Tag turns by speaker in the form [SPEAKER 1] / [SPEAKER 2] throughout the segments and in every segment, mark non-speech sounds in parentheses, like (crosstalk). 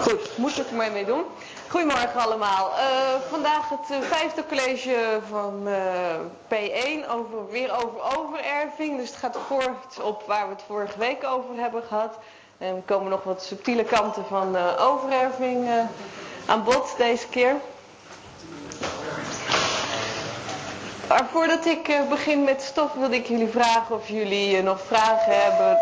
[SPEAKER 1] Goed, moet ik er maar mee doen. Goedemorgen allemaal. Uh, vandaag het uh, vijfde college van uh, P1, over, weer over overerving. Dus het gaat voort op waar we het vorige week over hebben gehad. En er komen nog wat subtiele kanten van overerving aan bod deze keer. Maar voordat ik begin met stof wilde ik jullie vragen of jullie nog vragen hebben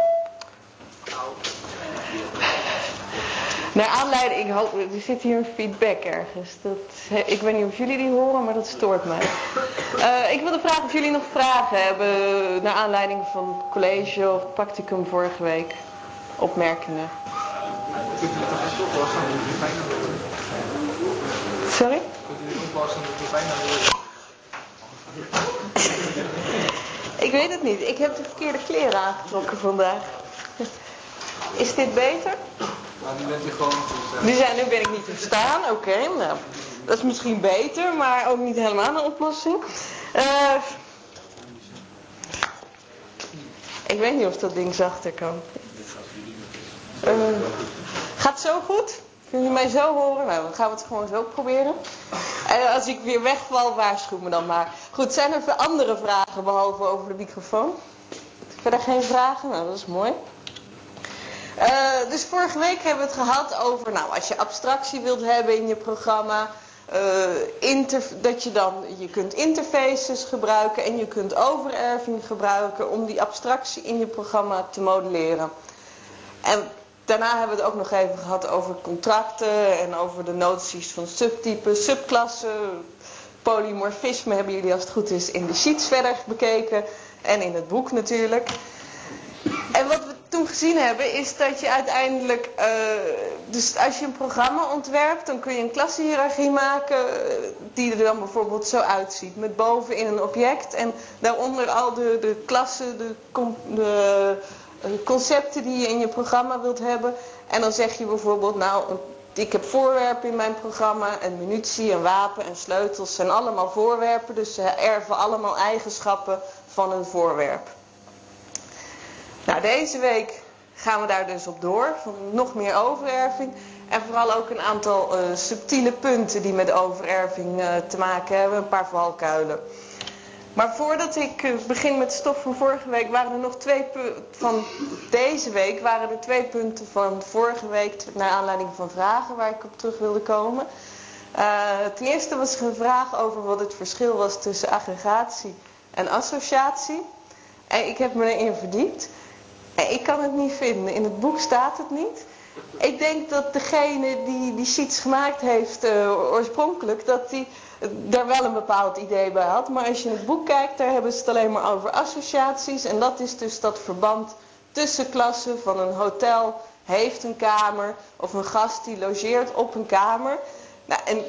[SPEAKER 1] Naar aanleiding, ik hoop, er zit hier een feedback ergens. Dat, ik weet niet of jullie die horen, maar dat stoort mij. Uh, ik wilde vragen of jullie nog vragen hebben naar aanleiding van het college of practicum vorige week. Opmerkingen. Sorry? Ik weet het niet. Ik heb de verkeerde kleren aangetrokken vandaag. Is dit beter?
[SPEAKER 2] Nu bent u gewoon...
[SPEAKER 1] Nu, zijn, nu ben ik niet verstaan, oké. nou, dat is misschien beter, maar ook niet helemaal een oplossing. Uh, ik weet niet of dat ding zachter kan. Uh, gaat zo goed? Kunnen jullie mij zo horen? Nou, dan gaan we het gewoon zo proberen. En als ik weer wegval, waarschuw me dan maar. Goed, zijn er andere vragen behalve over de microfoon? Verder geen vragen? Nou, dat is mooi. Uh, dus vorige week hebben we het gehad over, nou, als je abstractie wilt hebben in je programma, uh, dat je dan, je kunt interfaces gebruiken en je kunt overerving gebruiken om die abstractie in je programma te modelleren. En daarna hebben we het ook nog even gehad over contracten en over de noties van subtypen, subklassen. Polymorfisme hebben jullie als het goed is in de sheets verder bekeken en in het boek natuurlijk. En wat we toen gezien hebben is dat je uiteindelijk, uh, dus als je een programma ontwerpt, dan kun je een klassenhiërarchie maken uh, die er dan bijvoorbeeld zo uitziet. Met bovenin een object en daaronder al de, de klassen, de, de concepten die je in je programma wilt hebben. En dan zeg je bijvoorbeeld, nou, ik heb voorwerpen in mijn programma en munitie en wapen en sleutels zijn allemaal voorwerpen. Dus ze erven allemaal eigenschappen van een voorwerp. Nou, deze week gaan we daar dus op door. Van nog meer overerving. En vooral ook een aantal uh, subtiele punten die met overerving uh, te maken hebben. Een paar valkuilen. Maar voordat ik uh, begin met stof van vorige week, waren er nog twee punten van deze week, waren er twee punten van vorige week, naar aanleiding van vragen waar ik op terug wilde komen. ten eerste was een vraag over wat het verschil was tussen aggregatie en associatie. En ik heb me erin verdiept. Ik kan het niet vinden. In het boek staat het niet. Ik denk dat degene die die sheets gemaakt heeft uh, oorspronkelijk, dat die daar wel een bepaald idee bij had. Maar als je in het boek kijkt, daar hebben ze het alleen maar over associaties. En dat is dus dat verband tussen klassen van een hotel heeft een kamer of een gast die logeert op een kamer. Nou, en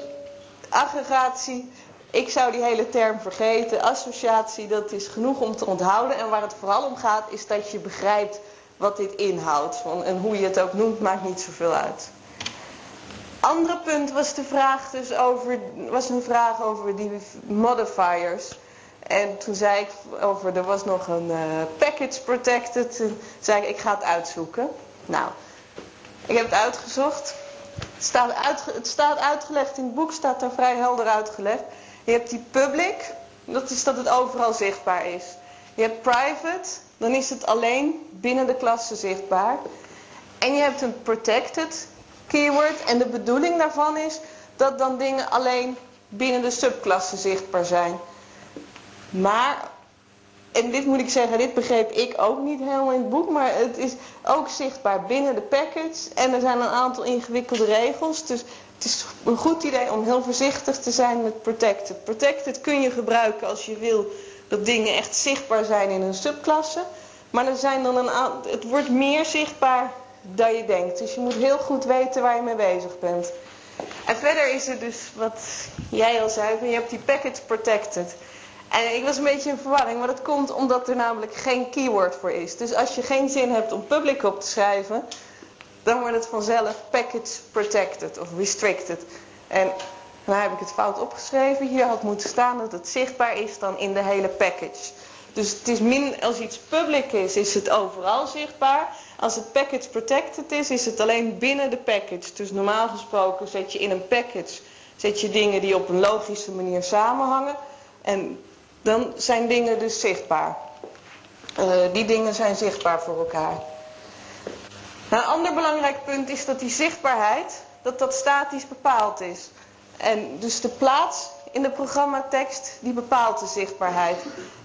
[SPEAKER 1] aggregatie, ik zou die hele term vergeten. Associatie, dat is genoeg om te onthouden. En waar het vooral om gaat, is dat je begrijpt wat dit inhoudt. En hoe je het ook noemt, maakt niet zoveel uit. Andere punt was de vraag dus over, was een vraag over die modifiers. En toen zei ik over, er was nog een uh, package protected. Toen zei ik, ik ga het uitzoeken. Nou, ik heb het uitgezocht. Het staat, uit, het staat uitgelegd in het boek, staat daar vrij helder uitgelegd. Je hebt die public, dat is dat het overal zichtbaar is. Je hebt private, dan is het alleen binnen de klasse zichtbaar. En je hebt een protected keyword en de bedoeling daarvan is dat dan dingen alleen binnen de subklasse zichtbaar zijn. Maar, en dit moet ik zeggen, dit begreep ik ook niet helemaal in het boek, maar het is ook zichtbaar binnen de package en er zijn een aantal ingewikkelde regels. Dus het is een goed idee om heel voorzichtig te zijn met protected. Protected kun je gebruiken als je wil dat dingen echt zichtbaar zijn in een subklasse. Maar er zijn dan een het wordt meer zichtbaar dan je denkt. Dus je moet heel goed weten waar je mee bezig bent. En verder is er dus wat jij al zei, je hebt die package protected. En ik was een beetje in verwarring, maar dat komt omdat er namelijk geen keyword voor is. Dus als je geen zin hebt om public op te schrijven, dan wordt het vanzelf package protected of restricted. En dan heb ik het fout opgeschreven. Hier had moeten staan dat het zichtbaar is dan in de hele package. Dus het is min, als iets public is, is het overal zichtbaar. Als het package protected is, is het alleen binnen de package. Dus normaal gesproken zet je in een package zet je dingen die op een logische manier samenhangen. En dan zijn dingen dus zichtbaar. Uh, die dingen zijn zichtbaar voor elkaar. Nou, een ander belangrijk punt is dat die zichtbaarheid, dat dat statisch bepaald is. En dus de plaats in de programmatekst, die bepaalt de zichtbaarheid.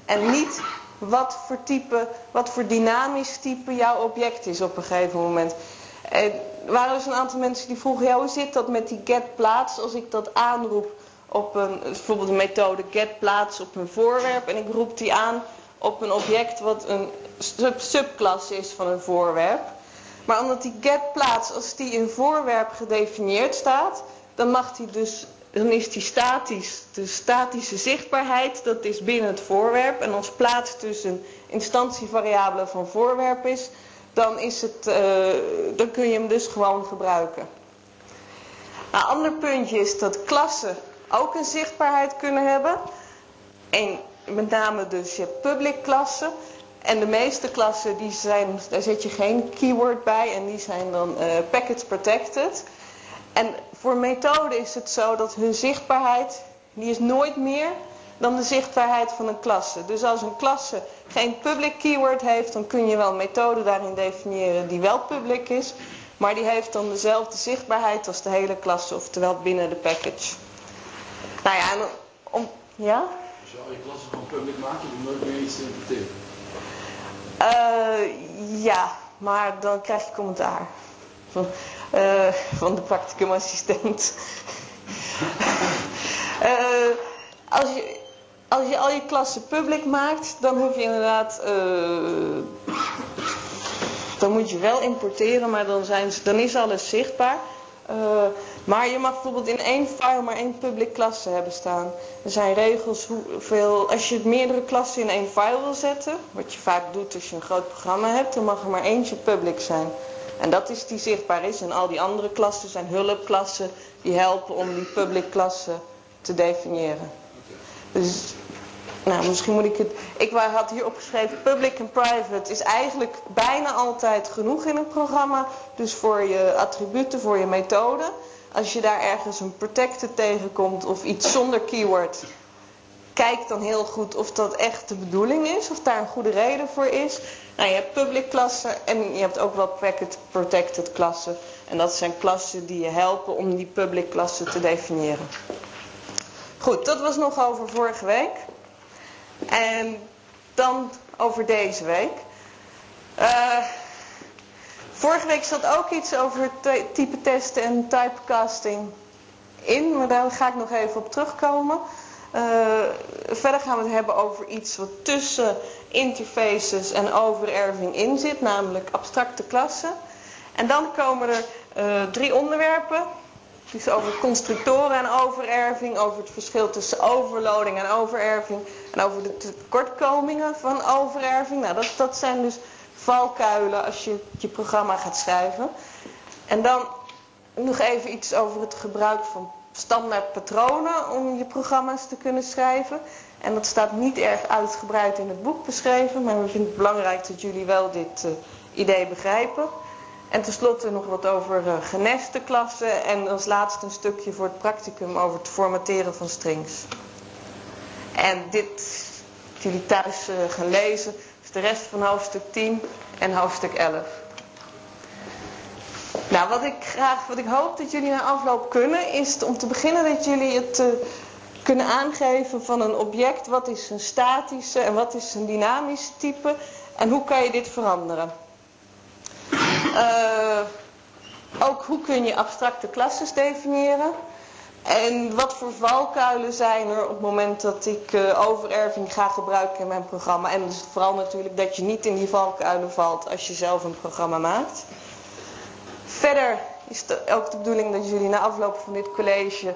[SPEAKER 1] En niet wat voor type, wat voor dynamisch type jouw object is op een gegeven moment. En er waren dus een aantal mensen die vroegen, hoe zit dat met die get plaats als ik dat aanroep op een, bijvoorbeeld de methode get plaats op een voorwerp en ik roep die aan op een object wat een sub subklasse is van een voorwerp. Maar omdat die get plaats, als die in voorwerp gedefinieerd staat, dan mag die dus, dan is die statisch. De statische zichtbaarheid, dat is binnen het voorwerp. En als plaats een instantievariabele van voorwerp is, dan, is het, uh, dan kun je hem dus gewoon gebruiken. Een ander puntje is dat klassen ook een zichtbaarheid kunnen hebben. En met name dus je public klassen. En de meeste klassen die zijn, daar zet je geen keyword bij en die zijn dan uh, package protected. En voor methoden is het zo dat hun zichtbaarheid, die is nooit meer dan de zichtbaarheid van een klasse. Dus als een klasse geen public keyword heeft, dan kun je wel een methode daarin definiëren die wel public is. Maar die heeft dan dezelfde zichtbaarheid als de hele klasse, oftewel binnen de package. Nou ja, en om, ja?
[SPEAKER 2] Als je al je klassen van public maakt, je nooit meer iets te interpreteren.
[SPEAKER 1] Uh, ja, maar dan krijg je commentaar. Van, uh, van de practicumassistent. uh, (laughs) als je, als je al je klassen public maakt, dan hoef je inderdaad. Uh, dan moet je wel importeren, maar dan, zijn, dan is alles zichtbaar. Maar je mag bijvoorbeeld in één file maar één public klasse hebben staan. Er zijn regels hoeveel. Als je meerdere klassen in één file wil zetten, wat je vaak doet als je een groot programma hebt, dan mag er maar eentje public zijn. En dat is die zichtbaar is. En al die andere klassen zijn hulpklassen die helpen om die public klassen te definiëren. Dus, nou, misschien moet ik het... Ik had hier opgeschreven, public en private is eigenlijk bijna altijd genoeg in een programma. Dus voor je attributen, voor je methode. Als je daar ergens een protected tegenkomt of iets zonder keyword... Kijk dan heel goed of dat echt de bedoeling is, of daar een goede reden voor is. Nou, je hebt public klassen en je hebt ook wel packet protected klassen. En dat zijn klassen die je helpen om die public klassen te definiëren. Goed, dat was nog over vorige week. En dan over deze week. Uh, vorige week zat ook iets over type testen en typecasting in, maar daar ga ik nog even op terugkomen. Uh, verder gaan we het hebben over iets wat tussen interfaces en overerving in zit, namelijk abstracte klassen. En dan komen er uh, drie onderwerpen dus over constructoren en overerving, over het verschil tussen overloading en overerving en over de tekortkomingen van overerving. Nou, dat, dat zijn dus valkuilen als je je programma gaat schrijven. En dan nog even iets over het gebruik van standaard patronen om je programma's te kunnen schrijven. En dat staat niet erg uitgebreid in het boek beschreven, maar we vinden het belangrijk dat jullie wel dit uh, idee begrijpen. En tenslotte nog wat over uh, geneste klassen en als laatste een stukje voor het practicum over het formateren van strings. En dit, jullie thuis uh, gaan lezen, is de rest van hoofdstuk 10 en hoofdstuk 11. Nou, wat ik graag, wat ik hoop dat jullie na afloop kunnen, is om te beginnen dat jullie het uh, kunnen aangeven van een object. Wat is een statische en wat is een dynamische type en hoe kan je dit veranderen? Uh, ook hoe kun je abstracte klasses definiëren. En wat voor valkuilen zijn er op het moment dat ik uh, overerving ga gebruiken in mijn programma. En vooral natuurlijk dat je niet in die valkuilen valt als je zelf een programma maakt. Verder is het ook de bedoeling dat jullie na afloop van dit college...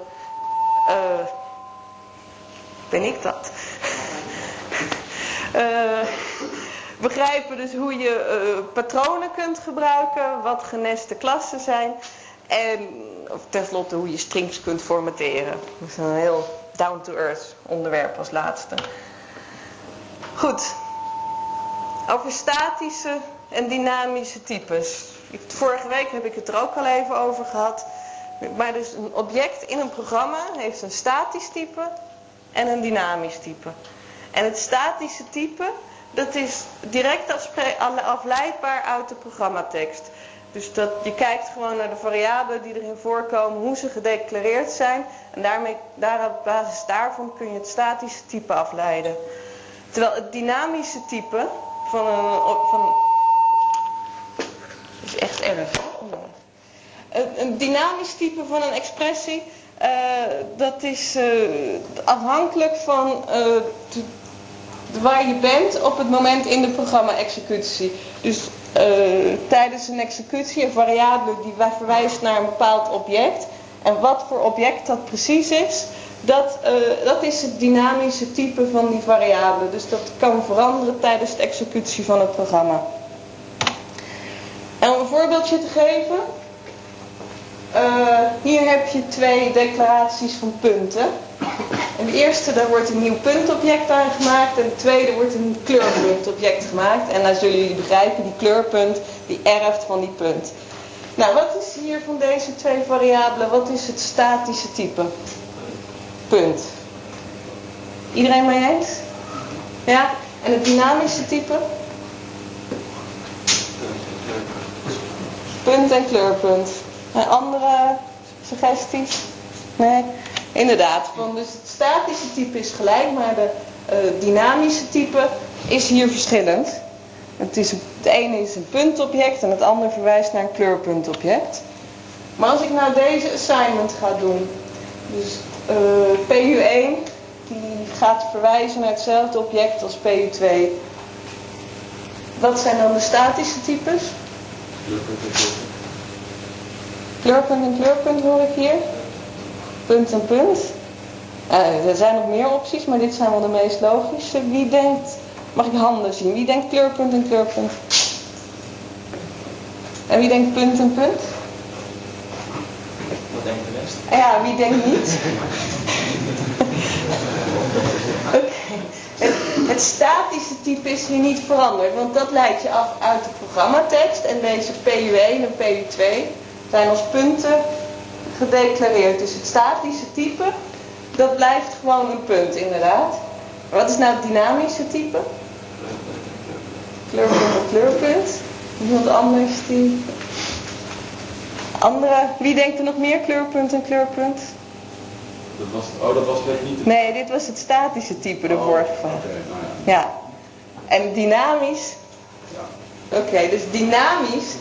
[SPEAKER 1] Uh, ben ik dat? uh, (laughs) begrijpen dus hoe je uh, patronen kunt gebruiken, wat geneste klassen zijn en of tenslotte hoe je strings kunt formateren. Dat is een heel down-to-earth onderwerp als laatste. Goed, over statische en dynamische types. Vorige week heb ik het er ook al even over gehad. Maar dus een object in een programma heeft een statisch type en een dynamisch type. En het statische type, dat is direct afleidbaar uit de programmatekst. Dus dat, je kijkt gewoon naar de variabelen die erin voorkomen, hoe ze gedeclareerd zijn. En daarmee, daar, op basis daarvan kun je het statische type afleiden. Terwijl het dynamische type van een... Van, dat is echt erg. Een dynamisch type van een expressie, uh, dat is uh, afhankelijk van uh, waar je bent op het moment in de programma-executie. Dus tijdens een executie een variabele die verwijst naar een bepaald object. En wat voor object dat precies is, dat, dat is het dynamische type van die variabele. Dus dat kan veranderen tijdens de executie van het programma. Voorbeeldje te geven. Uh, hier heb je twee declaraties van punten. En de eerste, daar wordt een nieuw puntobject aangemaakt. En de tweede wordt een kleurpuntobject gemaakt. En dan zullen jullie begrijpen, die kleurpunt, die erft van die punt. Nou, wat is hier van deze twee variabelen? Wat is het statische type? Punt. Iedereen mee eens? Ja? En het dynamische type? Punt en kleurpunt. Andere suggesties? Nee? Inderdaad, dus het statische type is gelijk, maar de uh, dynamische type is hier verschillend. Het, is, het ene is een puntobject en het andere verwijst naar een kleurpuntobject. Maar als ik nou deze assignment ga doen, dus eh, PU1 die gaat verwijzen naar hetzelfde object als PU2. Wat zijn dan de statische types? Kleurpunt en kleurpunt hoor ik hier. Punt en punt. Uh, er zijn nog meer opties, maar dit zijn wel de meest logische. Wie denkt, mag ik handen zien? Wie denkt kleurpunt en kleurpunt? En wie denkt punt en punt?
[SPEAKER 3] Wat denkt de rest?
[SPEAKER 1] Ja, wie denkt niet? (laughs) Oké. Het, statische type is hier niet veranderd, want dat leidt je af uit de programmatekst. En deze PU1 en PU2 zijn als punten gedeclareerd. Dus het statische type, dat blijft gewoon een punt inderdaad. Wat is nou het dynamische type? Kleurpunt en kleurpunt. Iemand anders die... Andere, wie denkt er nog meer kleurpunt en kleurpunt?
[SPEAKER 2] Dat was, oh, dat was net niet...
[SPEAKER 1] Nee, dit was het statische type, de
[SPEAKER 2] oh,
[SPEAKER 1] vorige vraag.
[SPEAKER 2] Okay, nou ja.
[SPEAKER 1] ja. En dynamisch?
[SPEAKER 2] Ja.
[SPEAKER 1] Oké, dus dynamisch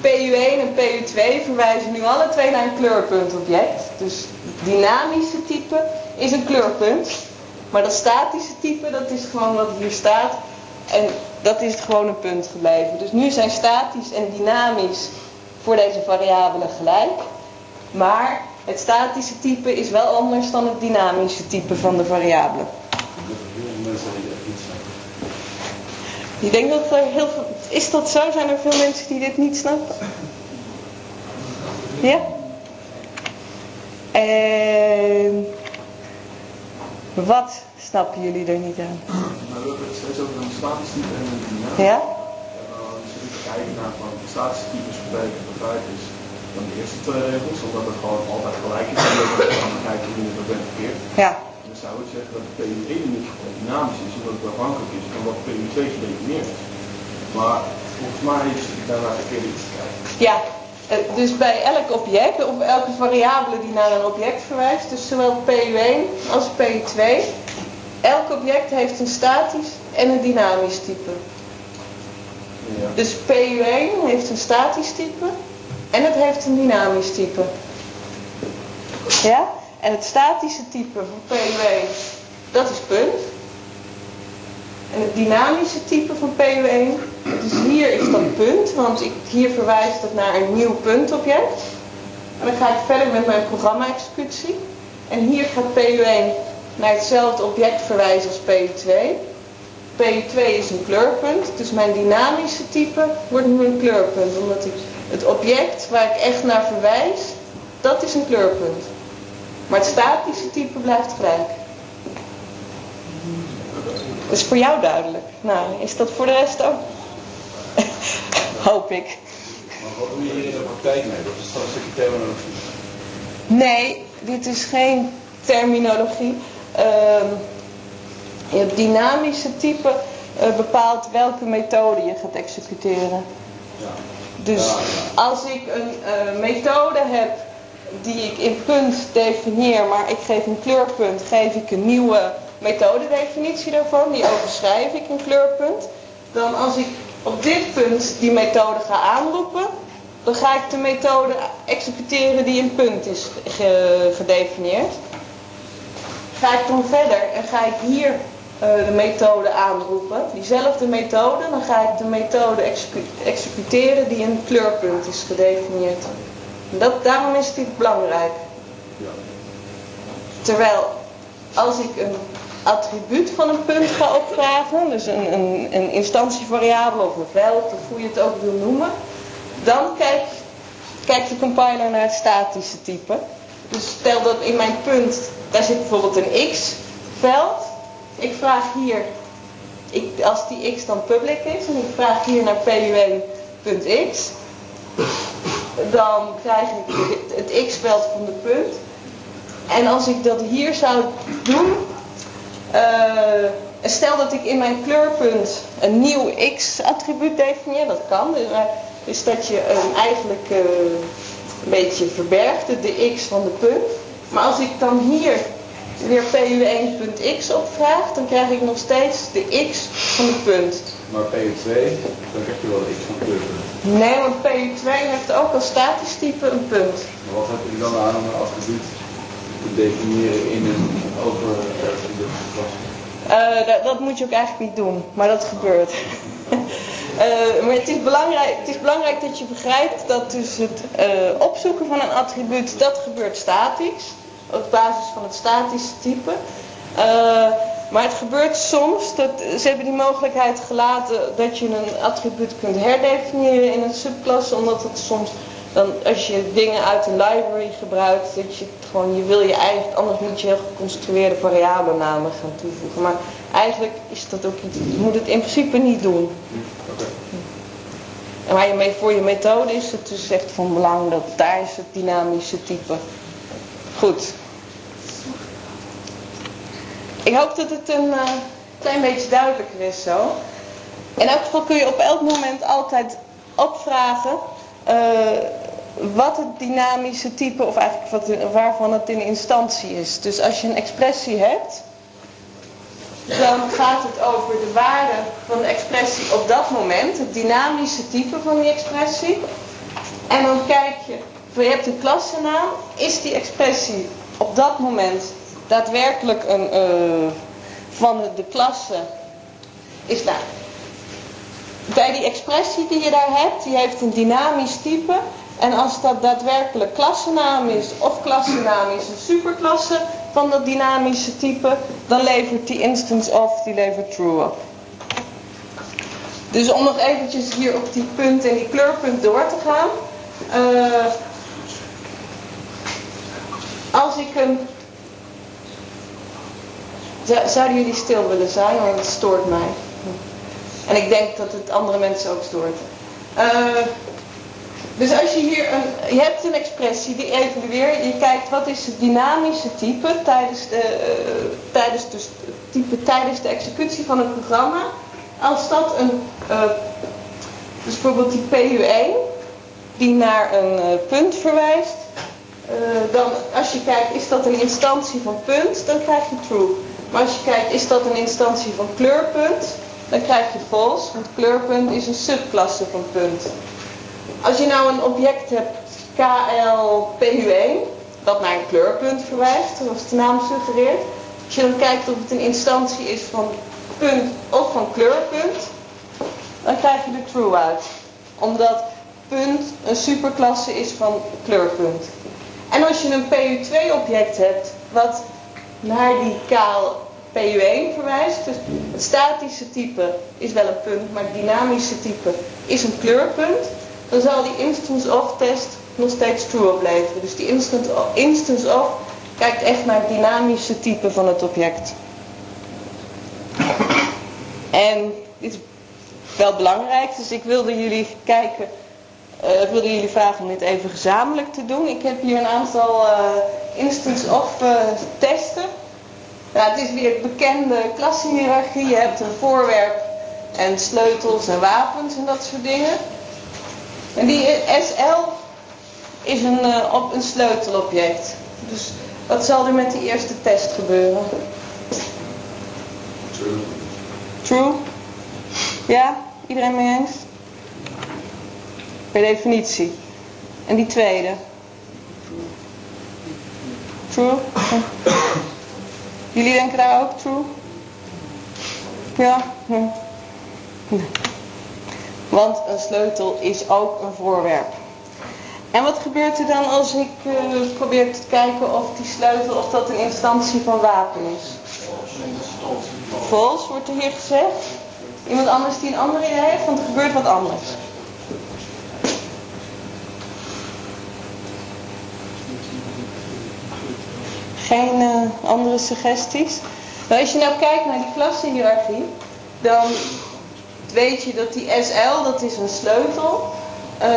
[SPEAKER 1] PU1 en PU2 verwijzen nu alle twee naar een kleurpuntobject. Dus dynamische type is een kleurpunt. Maar dat statische type, dat is gewoon wat hier staat. En dat is gewoon een punt gebleven. Dus nu zijn statisch en dynamisch voor deze variabelen gelijk. Maar het statische type is wel anders dan het dynamische type van de variabelen. Ik denk dat er heel veel... Is dat zo? Zijn er veel mensen die dit niet snappen? Ja? En... Wat snappen jullie er niet aan?
[SPEAKER 2] Nou, we hebben het steeds over een statisch type en een dynamisch.
[SPEAKER 1] Ja?
[SPEAKER 2] En dan kijken naar van statische types beter begrijp is dan de eerste regels, omdat het gewoon altijd gelijk is. En gaan we kijken hoe je dat bent verkeerd.
[SPEAKER 1] Ja.
[SPEAKER 2] Dan zou ik zeggen dat de PU1 in dit geval dynamisch is, omdat het afhankelijk is van wat PU2 gedefinieerd Maar volgens mij is het daarna verkeerd iets te kijken.
[SPEAKER 1] Ja, eh, dus bij elk object, of elke variabele die naar een object verwijst, dus zowel PU1 als PU2, elk object heeft een statisch en een dynamisch type.
[SPEAKER 2] Ja.
[SPEAKER 1] Dus PU1 heeft een statisch type en het heeft een dynamisch type. Ja? En het statische type van PU1, dat is punt. En het dynamische type van PU1, dus hier is dat punt, want ik, hier verwijst het naar een nieuw puntobject. En dan ga ik verder met mijn programma-executie. En hier gaat PU1 naar hetzelfde object verwijzen als PU2. PU2 is een kleurpunt, dus mijn dynamische type wordt nu een kleurpunt, omdat ik het object waar ik echt naar verwijs, dat is een kleurpunt. Maar het statische type blijft gelijk. Dat is voor jou duidelijk. Nou, is dat voor de rest ook? (laughs) Hoop ik.
[SPEAKER 2] Maar wat doe je hier in de praktijk mee? Dat is dat een stukje terminologie.
[SPEAKER 1] Nee, dit is geen terminologie. Ehm, je hebt dynamische type uh, bepaalt welke methode je gaat executeren.
[SPEAKER 2] Ja.
[SPEAKER 1] Dus als ik een eh, methode heb die ik in punt definieer, maar ik geef een kleurpunt, geef ik een nieuwe methodedefinitie daarvan, die overschrijf ik in kleurpunt. Dan als ik op dit punt die methode ga aanroepen, dan ga ik de methode executeren die in punt is ge- gedefinieerd. Ga ik dan verder en ga ik hier de methode aanroepen, diezelfde methode, dan ga ik de methode execu- executeren die in kleurpunt is gedefinieerd. Dat, daarom is dit belangrijk. Terwijl als ik een attribuut van een punt ga opvragen, dus een, een, een instantievariabele of een veld, of hoe je het ook wil noemen, dan kijkt, kijkt de compiler naar het statische type. Dus stel dat in mijn punt, daar zit bijvoorbeeld een x-veld. Ik vraag hier, ik, als die x dan public is, en ik vraag hier naar pu1.x, dan krijg ik het- x-veld van de punt. En als ik dat hier zou doen, eh, stel dat ik in mijn kleurpunt een nieuw x-attribuut definieer, dat kan. Dus, dat je eh, eigenlijk eh, een beetje verbergt, de x van de punt. Maar als ik dan hier weer pu1.x opvraag, dan krijg ik nog steeds de x van de punt.
[SPEAKER 2] Maar PU2, dan krijg je wel de x van kleurpunt.
[SPEAKER 1] Nee, want pu2 heeft ook als statisch type een punt.
[SPEAKER 2] Maar wat heb je dan aan om een attribuut te definiëren in een overige klas?
[SPEAKER 1] Eh, dat, dat moet je ook eigenlijk niet doen, maar dat gebeurt. (laughs) Eh, maar het is, belangrijk, het is belangrijk dat je begrijpt dat dus het eh, opzoeken van een attribuut, dat gebeurt statisch, op basis van het statische type. Eh, maar het gebeurt soms, dat, ze hebben die mogelijkheid gelaten dat je een attribuut kunt herdefiniëren in een subklasse, omdat het soms dan als je dingen uit een library gebruikt, dat je het gewoon, je wil je eigenlijk, anders moet je heel geconstrueerde variabelnamen gaan toevoegen. Maar eigenlijk is dat ook iets, je moet het in principe niet doen.
[SPEAKER 2] Oké.
[SPEAKER 1] En waar je mee voor je methode is het dus echt van belang dat daar is het dynamische type. Goed. Ik hoop dat het een eh, klein beetje duidelijker is zo. In elk geval kun je op elk moment altijd opvragen eh, wat het dynamische type of eigenlijk wat, waarvan het in instantie is. Dus als je een expressie hebt, dan gaat het over de waarde van de expressie op dat moment, het dynamische type van die expressie. En dan kijk je, je hebt een klassenaam, is die expressie op dat moment daadwerkelijk een eh, van de, klasse, is daar. Bij die expressie die je daar hebt, die heeft een dynamisch type. En als dat daadwerkelijk klassenaam is of klassenaam is een superklasse van dat dynamische type, dan levert die instance of, die levert true op. Dus om nog eventjes hier op die punt en die kleurpunt door te gaan. eh, als ik een... Zou- Zouden jullie stil willen zijn, want het stoort mij. En ik denk dat het andere mensen ook stoort. Eh, dus als je hier een, je hebt een expressie die evalueert, je kijkt wat is het dynamische type tijdens de, eh, tijdens het type tijdens de executie van het programma. Als dat een, eh, dus bijvoorbeeld die PU1, die naar een punt verwijst, dan als je kijkt is dat een instantie van punt, dan krijg je true. Maar als je kijkt is dat een instantie van kleurpunt, dan krijg je false, want kleurpunt is een subklasse van punt. Als je nou een object hebt, KLPU1, dat naar een kleurpunt verwijst, zoals de naam suggereert. Als je dan kijkt of het een instantie is van punt of van kleurpunt, dan krijg je de true uit. Omdat punt een superklasse is van kleurpunt. En als je een PU2 object hebt, wat naar die KLPU1 verwijst, dus het statische type is wel een punt, maar het dynamische type is een kleurpunt, dan zal die instance of test nog steeds true opleveren. Dus die instance of kijkt echt naar het dynamische type van het object. En dit is wel belangrijk, dus ik wilde jullie kijken, uh, ik wilde jullie vragen om dit even gezamenlijk te doen. Ik heb hier een aantal uh, instance of uh, testen. Nou, het is weer het bekende klassenhiërarchie. Je hebt een voorwerp en sleutels en wapens en dat soort dingen. En die SL is een, op een sleutelobject. Dus wat zal er met die eerste test gebeuren?
[SPEAKER 2] True.
[SPEAKER 1] True? Ja? Iedereen mee eens? Per definitie. En die tweede? True? Jullie denken daar ook true? Ja? Want een sleutel is ook een voorwerp. En wat gebeurt er dan als ik uh, probeer te kijken of die sleutel, of dat een instantie van wapen is? Vals wordt er hier gezegd. Iemand anders die een andere idee heeft, want er gebeurt wat anders. Geen uh, andere suggesties? Nou, als je nou kijkt naar die klassenhiërarchie, dan weet je dat die SL, dat is een sleutel. Uh,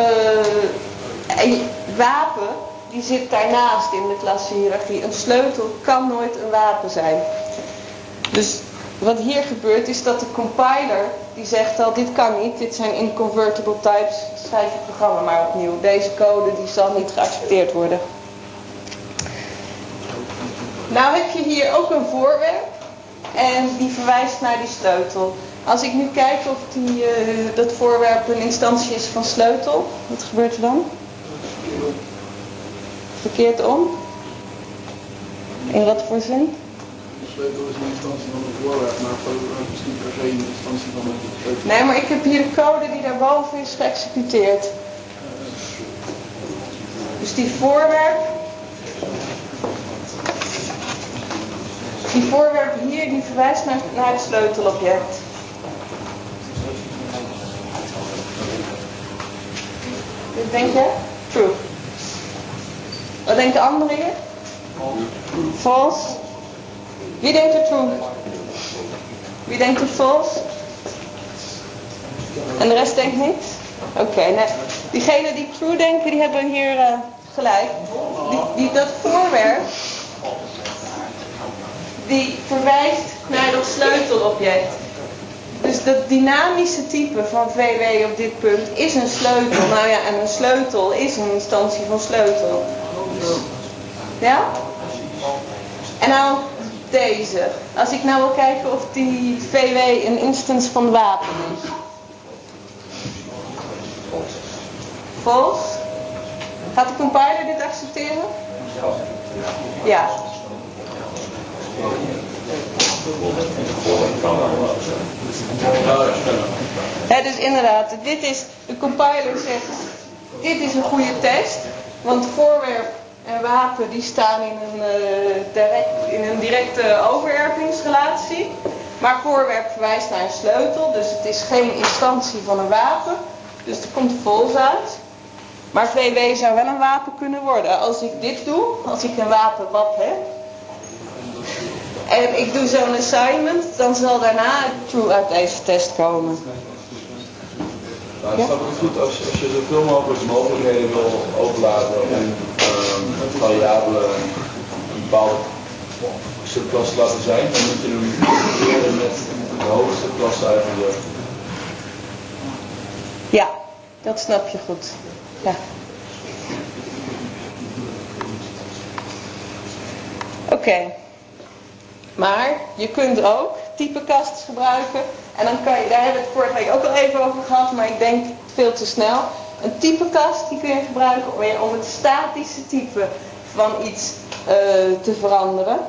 [SPEAKER 1] en wapen, die zit daarnaast in de klassenhiërarchie. Een sleutel kan nooit een wapen zijn. Dus wat hier gebeurt is dat de compiler, die zegt al, dit kan niet, dit zijn inconvertible types, schrijf het programma maar opnieuw. Deze code die zal niet geaccepteerd worden. Nou heb je hier ook een voorwerp en die verwijst naar die sleutel. Als ik nu kijk of die, uh, dat voorwerp een instantie is van sleutel, wat gebeurt er dan? Verkeerd om? In wat voor zin?
[SPEAKER 2] De sleutel is een instantie van het voorwerp, maar het voorwerp is niet per se een instantie van de sleutel.
[SPEAKER 1] Nee, maar ik heb hier de code die daarboven is geëxecuteerd. Dus die voorwerp. Die voorwerp hier, die verwijst naar, naar het sleutelobject. Wat denk je? True. Wat denkt de hier? False. Wie denkt er true? Wie denkt er false? En de rest denkt niet? Oké, nou, diegenen die true denken, die hebben hier uh, gelijk. Die, dat voorwerp, die verwijst naar dat sleutelobject. Dus dat dynamische type van VW op dit punt is een sleutel. Nou ja, en een sleutel is een instantie van sleutel. Ja? En nou deze. Als ik nou wil kijken of die VW een instance van wapen is. False. Gaat de compiler dit accepteren? Ja. Ja, dus inderdaad, dit is, de compiler zegt, dit is een goede test, want voorwerp en wapen die staan in een, uh, direct, in een directe overwerpingsrelatie. Maar voorwerp verwijst naar een sleutel, dus het is geen instantie van een wapen. Dus er komt vols uit. Maar VW zou wel een wapen kunnen worden. Als ik dit doe, als ik een wapenwap heb, en ik doe zo'n assignment, dan zal daarna true uit deze test komen.
[SPEAKER 3] Nou, het is goed als, als je zoveel mogelijk mogelijkheden wil overlaten om uh, variabelen een bepaalde subklasse laten zijn, dan moet je hem proberen met de hoogste klasse eigenlijk.
[SPEAKER 1] Ja, dat snap je goed. Ja. Oké. Okay. Maar je kunt ook typekast gebruiken. En dan kan je, daar hebben we het vorige week ook al even over gehad, maar ik denk veel te snel. Een typekast die kun je gebruiken om het statische type van iets uh, te veranderen.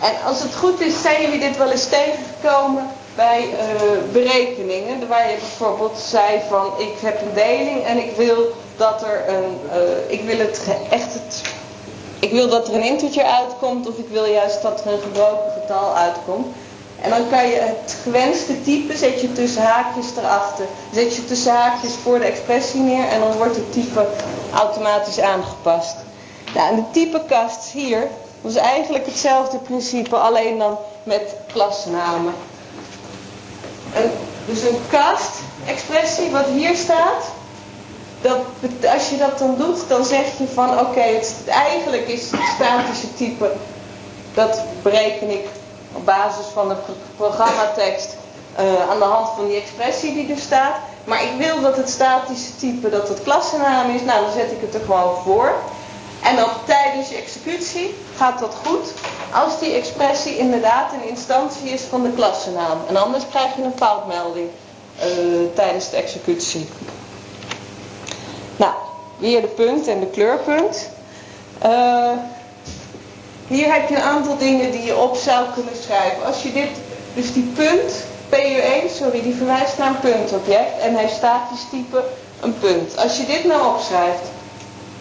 [SPEAKER 1] En als het goed is, zijn jullie dit wel eens tegengekomen bij uh, berekeningen. Waar je bijvoorbeeld zei van ik heb een deling en ik wil dat er een, uh, ik wil het echt het ik wil dat er een integer uitkomt of ik wil juist dat er een gebroken getal uitkomt. En dan kan je het gewenste type, zet je tussen haakjes erachter. Zet je tussen haakjes voor de expressie neer en dan wordt het type automatisch aangepast. Nou, en de typekast hier, is eigenlijk hetzelfde principe, alleen dan met klasnamen. dus een cast-expressie, wat hier staat. Dat, als je dat dan doet, dan zeg je van oké, eigenlijk is het statische type, dat bereken ik op basis van de programmatekst uh, aan de hand van die expressie die er staat. Maar ik wil dat het statische type, dat het klassennaam is, nou dan zet ik het er gewoon voor. En dan tijdens je executie gaat dat goed als die expressie inderdaad een instantie is van de klassennaam. En anders krijg je een foutmelding uh, tijdens de executie. Nou, hier de punt en de kleurpunt. Uh, hier heb je een aantal dingen die je op zou kunnen schrijven. Als je dit, dus die punt, PU1, sorry, die verwijst naar een puntobject en hij statisch type een punt. Als je dit nou opschrijft,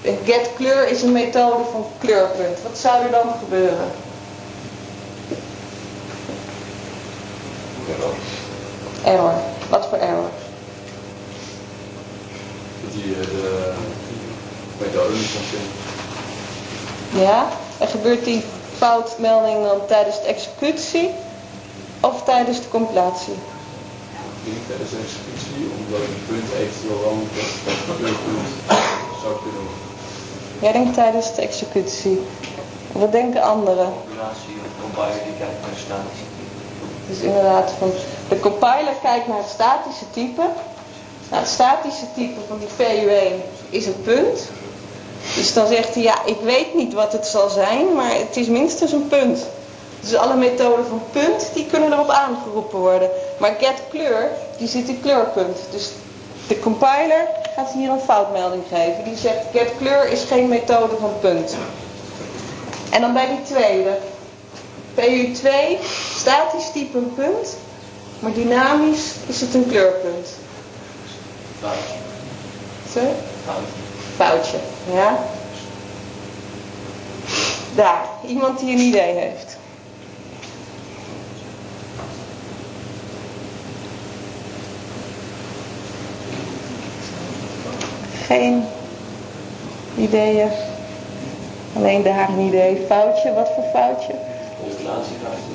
[SPEAKER 1] get kleur is een methode van kleurpunt. Wat zou er dan gebeuren?
[SPEAKER 3] Error.
[SPEAKER 1] Error. Wat voor error?
[SPEAKER 3] Die eh, de methode niet kan vinden.
[SPEAKER 1] Ja? En gebeurt die foutmelding dan tijdens de executie of tijdens de compilatie?
[SPEAKER 3] Ik denk tijdens de executie, omdat het punt eventueel wel een kleurpunt zou kunnen worden.
[SPEAKER 1] Jij denkt tijdens de executie. Wat denken anderen?
[SPEAKER 4] Compilatie of compiler die kijkt naar statische
[SPEAKER 1] Dus inderdaad, van de compiler kijkt naar het statische type. Nou, het statische type van die VU1 is een punt. Dus dan zegt hij, ja, ik weet niet wat het zal zijn, maar het is minstens een punt. Dus alle methoden van punt, die kunnen erop aangeroepen worden. Maar get kleur, die zit in kleurpunt. Dus de compiler gaat hier een foutmelding geven. Die zegt get kleur is geen methode van punt. En dan bij die tweede. PU2, statisch type een punt, maar dynamisch is het een kleurpunt.
[SPEAKER 4] Foutje.
[SPEAKER 1] Zo?
[SPEAKER 4] Foutje.
[SPEAKER 1] Foutje, ja. Daar, iemand die een idee heeft. Geen ideeën. Alleen daar een idee. Foutje, wat voor foutje?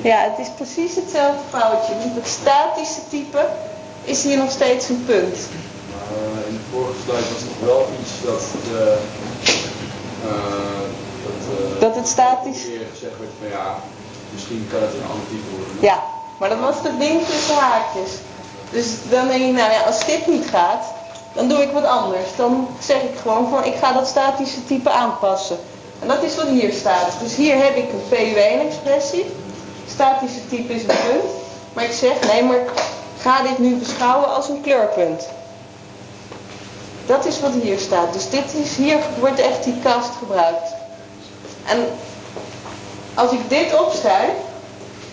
[SPEAKER 1] Ja, het is precies hetzelfde foutje. Het statische type is hier nog steeds een punt.
[SPEAKER 3] De vorige slide was nog wel iets dat de, uh, dat, uh,
[SPEAKER 1] Dat het statisch-
[SPEAKER 3] gezegd werd van ja, misschien kan het een ander type worden.
[SPEAKER 1] Ja, maar dat was het ding tussen haakjes. Dus dan denk ik, nou ja, als dit niet gaat, dan doe ik wat anders. Dan zeg ik gewoon van, ik ga dat statische type aanpassen. En dat is wat hier staat. Dus hier heb ik een PU1-expressie. Statische type is een punt. Maar ik zeg, nee, maar ga dit nu beschouwen als een kleurpunt. Dat is wat hier staat. Dus dit is, hier wordt echt die cast gebruikt. En als ik dit opschrijf,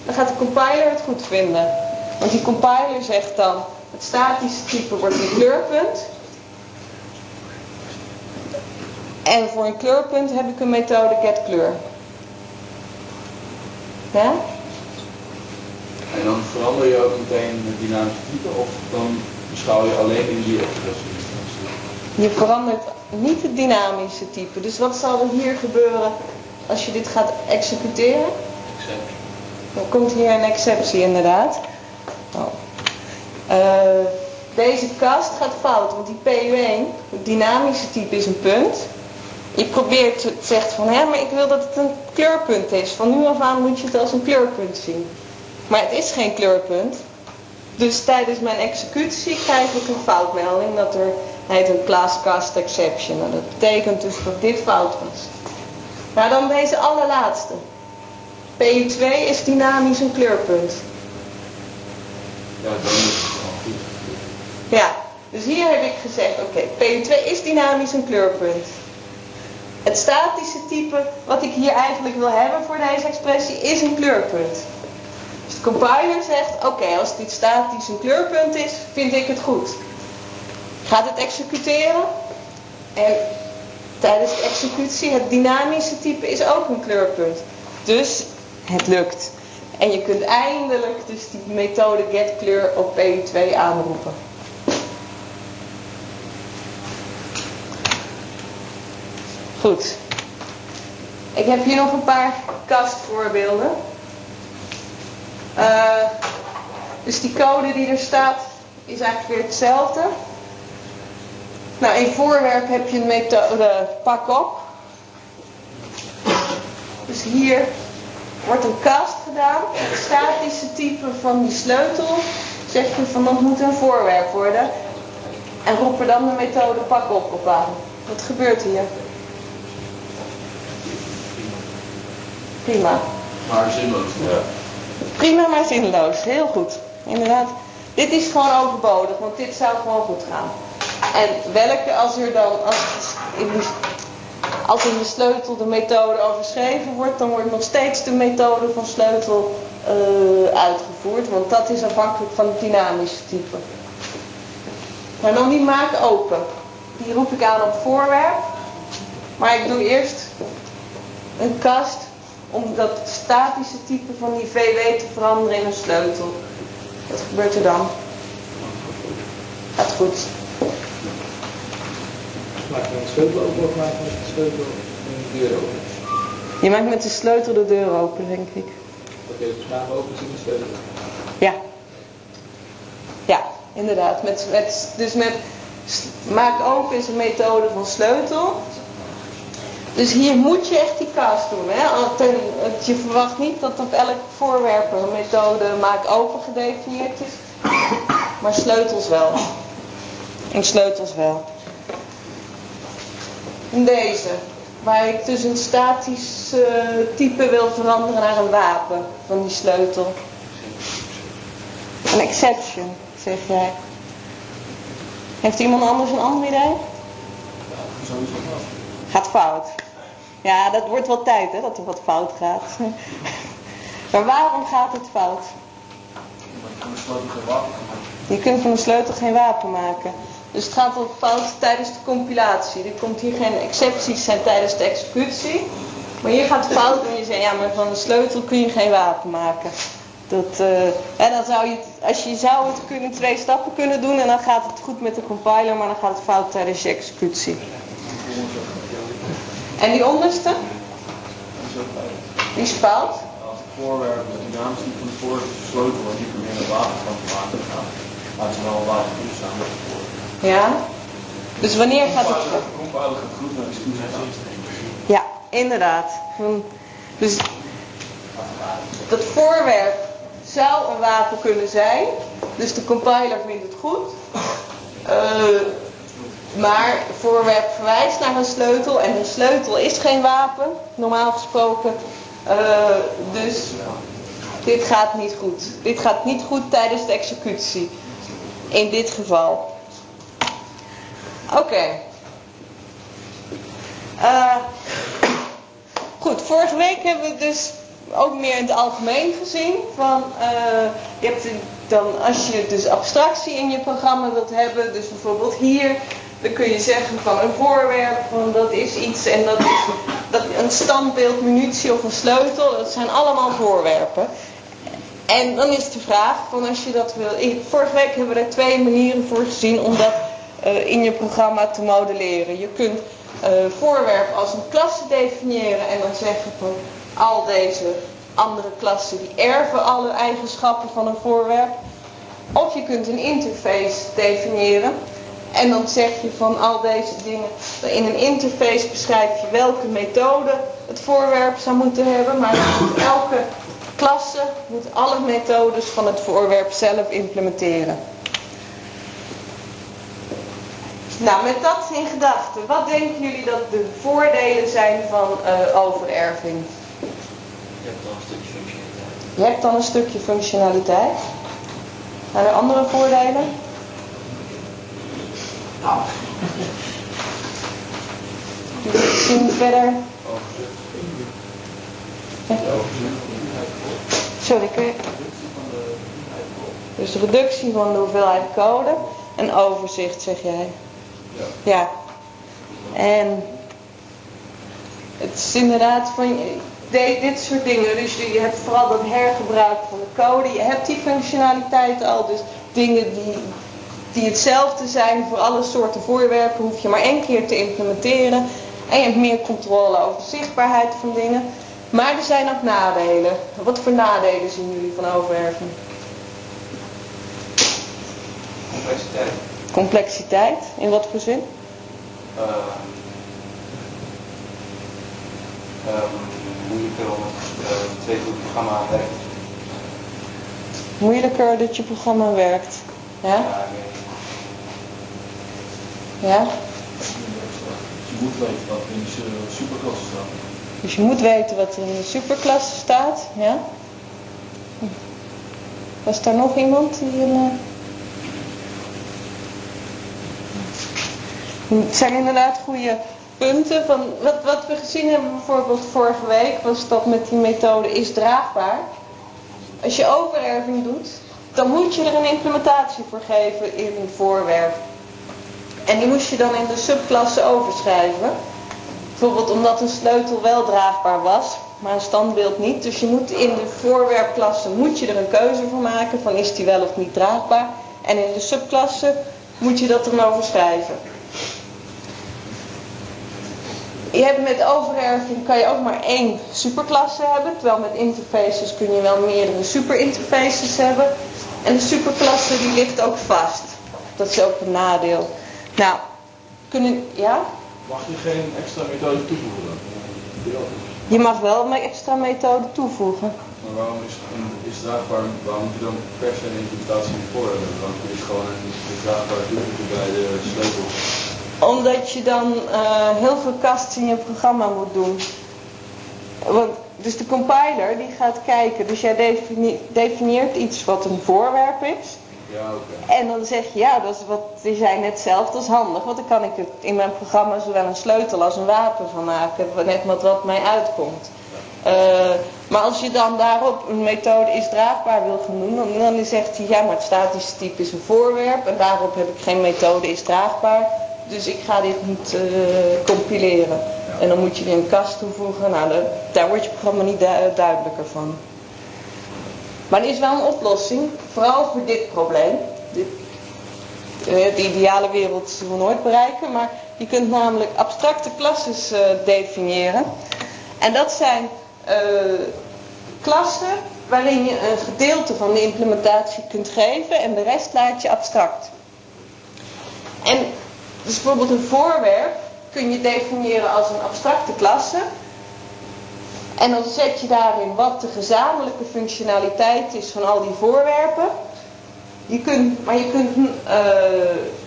[SPEAKER 1] dan gaat de compiler het goed vinden. Want die compiler zegt dan, het statische type wordt een kleurpunt. En voor een kleurpunt heb ik een methode getKleur. Ja?
[SPEAKER 3] En dan verander je ook meteen het dynamische type of dan beschouw je alleen in die expressie.
[SPEAKER 1] Je verandert niet het dynamische type. Dus wat zal er hier gebeuren als je dit gaat executeren?
[SPEAKER 4] Except.
[SPEAKER 1] Dan komt hier een exceptie inderdaad. Oh. Eh, deze kast gaat fout, want die PU1, het dynamische type is een punt. Je probeert, het zegt van, hè, maar ik wil dat het een kleurpunt is. Van nu af aan moet je het als een kleurpunt zien. Maar het is geen kleurpunt. Dus tijdens mijn executie krijg ik een foutmelding dat er heet een class cast exception. En dat betekent dus dat dit fout was. Nou dan deze allerlaatste. PU2 is dynamisch een kleurpunt.
[SPEAKER 3] Ja, dan is het goed.
[SPEAKER 1] Ja, dus hier heb ik gezegd, oké, PU2 is dynamisch een kleurpunt. Het statische type wat ik hier eigenlijk wil hebben voor deze expressie is een kleurpunt. Dus de compiler zegt, oké, als dit statisch een kleurpunt is, vind ik het goed. Gaat het executeren en tijdens de executie het dynamische type is ook een kleurpunt. Dus het lukt. En je kunt eindelijk dus die methode getKleur op PU2 aanroepen. Goed. Ik heb hier nog een paar kastvoorbeelden. Uh, Dus die code die er staat is eigenlijk weer hetzelfde. Nou, in voorwerp heb je een methode pak op. Dus hier wordt een cast gedaan. Het statische type van die sleutel zeg je van dat moet een voorwerp worden. En roep er dan de methode pak op op aan. Wat gebeurt hier? Prima.
[SPEAKER 3] Maar zinloos. Ja.
[SPEAKER 1] Prima, maar zinloos. Heel goed. Inderdaad. Dit is gewoon overbodig, want dit zou gewoon goed gaan. En welke, als er dan, als, in, de, als in de sleutel de methode overschreven wordt, dan wordt nog steeds de methode van sleutel uh, uitgevoerd, want dat is afhankelijk van het dynamische type. Maar dan die maak open. Die roep ik aan op voorwerp. Maar ik doe eerst een kast om dat statische type van die VW te veranderen in een sleutel. Wat gebeurt er dan? Gaat goed.
[SPEAKER 2] Maak je een sleutel open of maak je met de sleutel een deur open?
[SPEAKER 1] Je maakt met de sleutel de deur open, denk ik.
[SPEAKER 2] Oké, dus maak open zit de sleutel.
[SPEAKER 1] Ja. Ja, inderdaad. Met, met, dus met maak open is een methode van sleutel. Dus hier moet je echt die cast doen. Hè? Je verwacht niet dat op elk voorwerp een methode maak open gedefinieerd is. Maar sleutels wel. In sleutels wel. Deze. Waar ik dus een statisch uh, type wil veranderen naar een wapen van die sleutel. Een exception, zeg jij. Heeft iemand anders een ander idee? Gaat fout. Ja, dat wordt wel tijd hè, dat er wat fout gaat. (laughs) maar waarom gaat het fout? Je kunt van een sleutel geen wapen maken. Dus het gaat al fout tijdens de compilatie. Er komt hier geen excepties zijn tijdens de executie. Maar hier gaat fout en je zegt, ja, maar van een sleutel kun je geen wapen maken. Dat, uh, en dan zou je, als je zou het kunnen twee stappen kunnen doen en dan gaat het goed met de compiler, maar dan gaat het fout tijdens je executie. En die onderste? Die is fout.
[SPEAKER 2] Als het voorwerp, de dynamische van het voorwerp gesloten wordt, niet meer een wapen van te maken laat ze wel wapen met.
[SPEAKER 1] Ja. Dus wanneer gaat het...
[SPEAKER 2] Gaat goed
[SPEAKER 1] Ja, inderdaad. Dus dat voorwerp zou een wapen kunnen zijn. Dus de compiler vindt het goed. Uh, maar voorwerp verwijst naar een sleutel en een sleutel is geen wapen, normaal gesproken. Uh, dus dit gaat niet goed. Dit gaat niet goed tijdens de executie. In dit geval. Oké. Uh, goed, vorige week hebben we dus ook meer in het algemeen gezien. Van, uh, je hebt dan, als je dus abstractie in je programma wilt hebben, dus bijvoorbeeld hier dan kun je zeggen van een voorwerp, van dat is iets en dat is dat, een standbeeld, munitie of een sleutel. Dat zijn allemaal voorwerpen. En dan is de vraag van als je dat wil. Vorige week hebben we er twee manieren voor gezien om dat uh, in je programma te modelleren. Je kunt uh, voorwerp als een klasse definiëren en dan zeggen van al deze andere klassen die erven alle eigenschappen van een voorwerp. Of je kunt een interface definiëren en dan zeg je van al deze dingen. In een interface beschrijf je welke methode het voorwerp zou moeten hebben. Maar elke klasse moet alle methodes van het voorwerp zelf implementeren. Nou, met dat in gedachten, wat denken jullie dat de voordelen zijn van uh, overerving?
[SPEAKER 4] Je hebt dan een stukje functionaliteit.
[SPEAKER 1] Je hebt dan een stukje functionaliteit. Zijn er andere voordelen? Nou. Zien verder. Ja. Sorry, kun je... Dus reductie van de hoeveelheid code. En overzicht, zeg jij. Ja. En het is inderdaad van dit soort dingen. Dus je hebt vooral dat hergebruik van de code. Je hebt die functionaliteit al. Dus dingen die die hetzelfde zijn voor alle soorten voorwerpen, hoef je maar één keer te implementeren. En je hebt meer controle over de zichtbaarheid van dingen. Maar er zijn ook nadelen. Wat voor nadelen zien jullie van overwerving?
[SPEAKER 4] complexiteit.
[SPEAKER 1] Complexiteit, in wat voor zin?
[SPEAKER 4] Uh, um, moeilijker om het uh, twee het programma werkt.
[SPEAKER 1] Moeilijker dat je programma werkt. Ja?
[SPEAKER 4] Ja, nee.
[SPEAKER 1] Ja?
[SPEAKER 2] Je moet weten wat in de superklasse staat.
[SPEAKER 1] Dus je moet weten wat in de superklasse staat. Ja? Hm. Was daar nog iemand die een... Het zijn inderdaad goede punten. Van wat, wat we gezien hebben bijvoorbeeld vorige week was dat met die methode is draagbaar. Als je overerving doet, dan moet je er een implementatie voor geven in een voorwerp. En die moest je dan in de subklasse overschrijven. Bijvoorbeeld omdat een sleutel wel draagbaar was, maar een standbeeld niet. Dus je moet in de voorwerpklasse moet je er een keuze voor maken van is die wel of niet draagbaar. En in de subklasse moet je dat dan overschrijven. Je hebt met overerving kan je ook maar één superklasse hebben. Terwijl met interfaces kun je wel meerdere superinterfaces hebben. En de superklasse die ligt ook vast. Dat is ook een nadeel. Nou, kunnen, ja?
[SPEAKER 3] Mag je geen extra methode toevoegen dan?
[SPEAKER 1] Je mag wel een extra methode toevoegen.
[SPEAKER 3] Maar waarom is, is draagbaar, waarom moet je dan per se een implementatie voor hebben? Dan kun je gewoon een, een draagbaar toevoegen bij de sleutel.
[SPEAKER 1] Omdat je dan uh, heel veel kasten in je programma moet doen. Want, dus de compiler die gaat kijken, dus jij definieert iets wat een voorwerp is.
[SPEAKER 3] Ja, okay.
[SPEAKER 1] En dan zeg je, ja, dat is wat je zei net zelf, dat is handig. Want dan kan ik het in mijn programma zowel een sleutel als een wapen van maken. Net wat, wat mij uitkomt. Uh, maar als je dan daarop een methode is draagbaar wil gaan doen, dan, dan zegt hij, ja, maar het statische type is een voorwerp. En daarop heb ik geen methode is draagbaar. Dus ik ga dit niet uh, compileren. Ja. En dan moet je weer een kast toevoegen. Nou, daar, daar wordt je programma niet du duidelijker van. Maar er is wel een oplossing, vooral voor dit probleem. Dit, uh, de ideale wereld zullen we nooit bereiken, maar je kunt namelijk abstracte klasses uh, definiëren. En dat zijn uh, klassen waarin je een gedeelte van de implementatie kunt geven en de rest laat je abstract. En dus bijvoorbeeld een voorwerp kun je definiëren als een abstracte klasse. En dan zet je daarin wat de gezamenlijke functionaliteit is van al die voorwerpen. Je kunt, maar, je kunt, uh,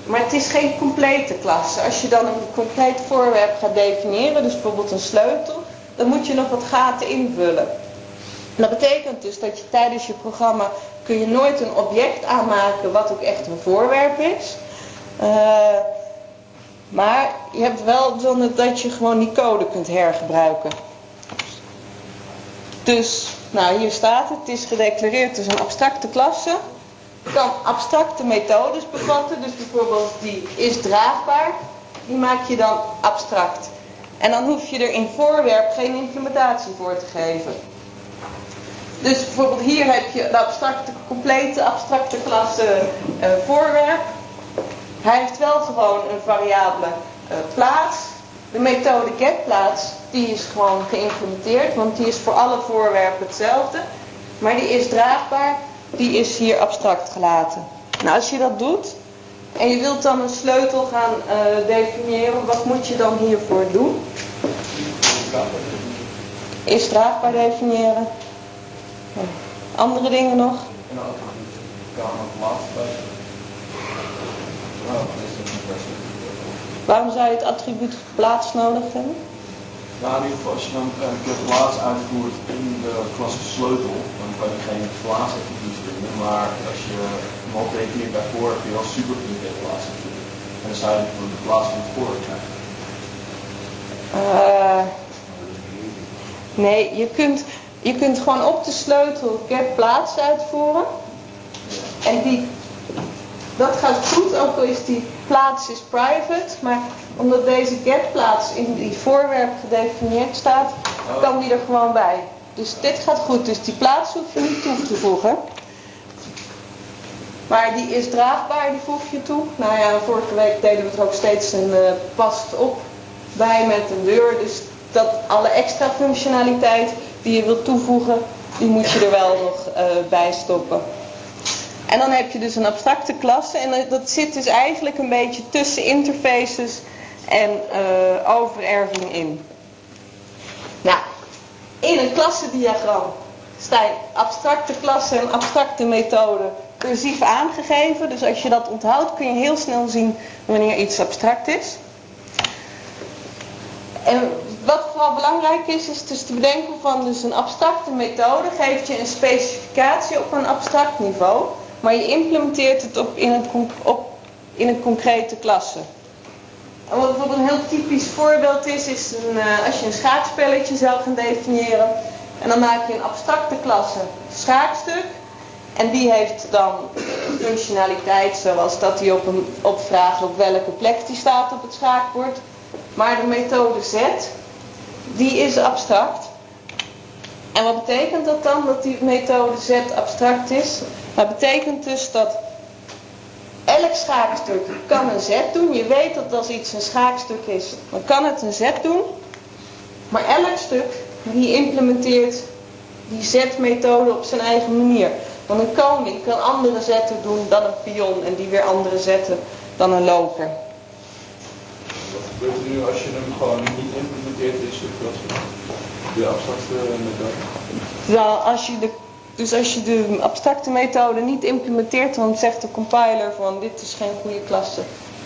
[SPEAKER 1] maar het is geen complete klasse. Als je dan een compleet voorwerp gaat definiëren, dus bijvoorbeeld een sleutel, dan moet je nog wat gaten invullen. En dat betekent dus dat je tijdens je programma kun je nooit een object aanmaken wat ook echt een voorwerp is. Uh, maar je hebt wel dat je gewoon die code kunt hergebruiken. Dus, nou hier staat het, het is gedeclareerd als een abstracte klasse. Kan abstracte methodes bevatten, dus bijvoorbeeld die is draagbaar, die maak je dan abstract. En dan hoef je er in voorwerp geen implementatie voor te geven. Dus bijvoorbeeld hier heb je de abstracte, complete abstracte klasse uh, voorwerp. Hij heeft wel gewoon een variabele uh, plaats. De methode getPlaats, die is gewoon geïmplementeerd, want die is voor alle voorwerpen hetzelfde. Maar die is draagbaar, die is hier abstract gelaten. Nou, als je dat doet en je wilt dan een sleutel gaan uh, definiëren, wat moet je dan hiervoor doen? Is draagbaar definiëren. Andere dingen nog?
[SPEAKER 2] En dan kan
[SPEAKER 1] Waarom zou je het attribuut plaats nodig hebben?
[SPEAKER 2] Nou, in ieder geval als je dan een keer plaats uitvoert in de klasse sleutel, dan kan je geen plaatsattribuut vinden. Maar als je hem al definieert bij voor, kun je wel super get plaats En dan zou je voor de plaats van het voor krijgen.
[SPEAKER 1] Uh, nee, je kunt, je kunt gewoon op de sleutel get plaats uitvoeren. En die dat gaat goed, ook al is die plaats is private. Maar omdat deze get plaats in die voorwerp gedefinieerd staat, kan die er gewoon bij. Dus dit gaat goed. Dus die plaats hoef je niet toe te voegen. Maar die is draagbaar, die voeg je toe. Nou ja, vorige week deden we er ook steeds een uh, past op bij met een deur. Dus dat alle extra functionaliteit die je wilt toevoegen, die moet je er wel nog uh, bij stoppen. En dan heb je dus een abstracte klasse en dat zit dus eigenlijk een beetje tussen interfaces en uh, overerving in. Nou, in een klassediagram staan abstracte klassen en abstracte methoden cursief aangegeven. Dus als je dat onthoudt kun je heel snel zien wanneer iets abstract is. En wat vooral belangrijk is, is dus te bedenken van dus een abstracte methode geeft je een specificatie op een abstract niveau, maar je implementeert het op in, een, op, in een concrete klasse. En wat bijvoorbeeld een heel typisch voorbeeld is, is een, uh, als je een schaakspelletje zou gaan definiëren. En dan maak je een abstracte klasse schaakstuk. En die heeft dan functionaliteit zoals dat hij op een opvraagt op welke plek die staat op het schaakbord. Maar de methode Z, die is abstract. En wat betekent dat dan, dat die methode Z abstract is? Dat betekent dus dat elk schaakstuk kan een Z doen. Je weet dat als iets een schaakstuk is, dan kan het een Z doen. Maar elk stuk die implementeert die Z-methode op zijn eigen manier. Want een koning kan andere zetten doen dan een pion en die weer andere zetten dan een loper.
[SPEAKER 3] Wat gebeurt er nu als je hem gewoon niet implementeert in subklasse? De abstracte methode?
[SPEAKER 1] Als je de, dus als je de abstracte methode niet implementeert, dan zegt de compiler van dit is geen goede klasse.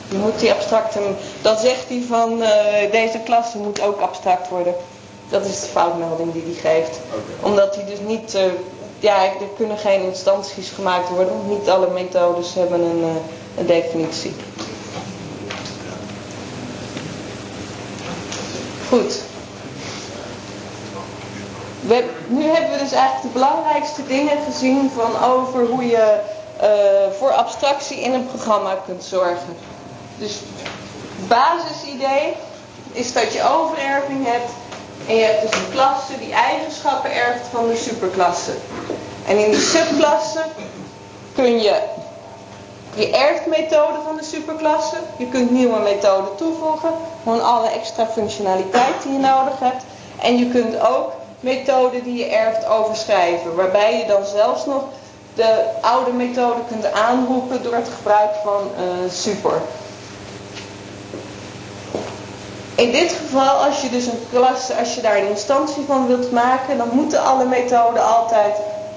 [SPEAKER 1] Je moet die abstracte, dan zegt hij van uh, deze klasse moet ook abstract worden. Dat is de foutmelding die hij geeft. Omdat hij dus niet, uh, ja, er kunnen geen instanties gemaakt worden. Niet alle methodes hebben een, uh, een definitie. Goed. We, nu hebben we dus eigenlijk de belangrijkste dingen gezien van over hoe je uh, voor abstractie in een programma kunt zorgen. Dus het basisidee is dat je overerving hebt en je hebt dus een klasse die eigenschappen erft van de superklasse. En in die subklasse kun je je erft methode van de superklasse. Je kunt nieuwe methoden toevoegen. Gewoon alle extra functionaliteit die je nodig hebt. En je kunt ook methoden die je erft overschrijven. Waarbij je dan zelfs nog de oude methode kunt aanroepen door het gebruik van uh, super. In dit geval, als je dus een klasse, als je daar een instantie van wilt maken, dan moeten alle methoden altijd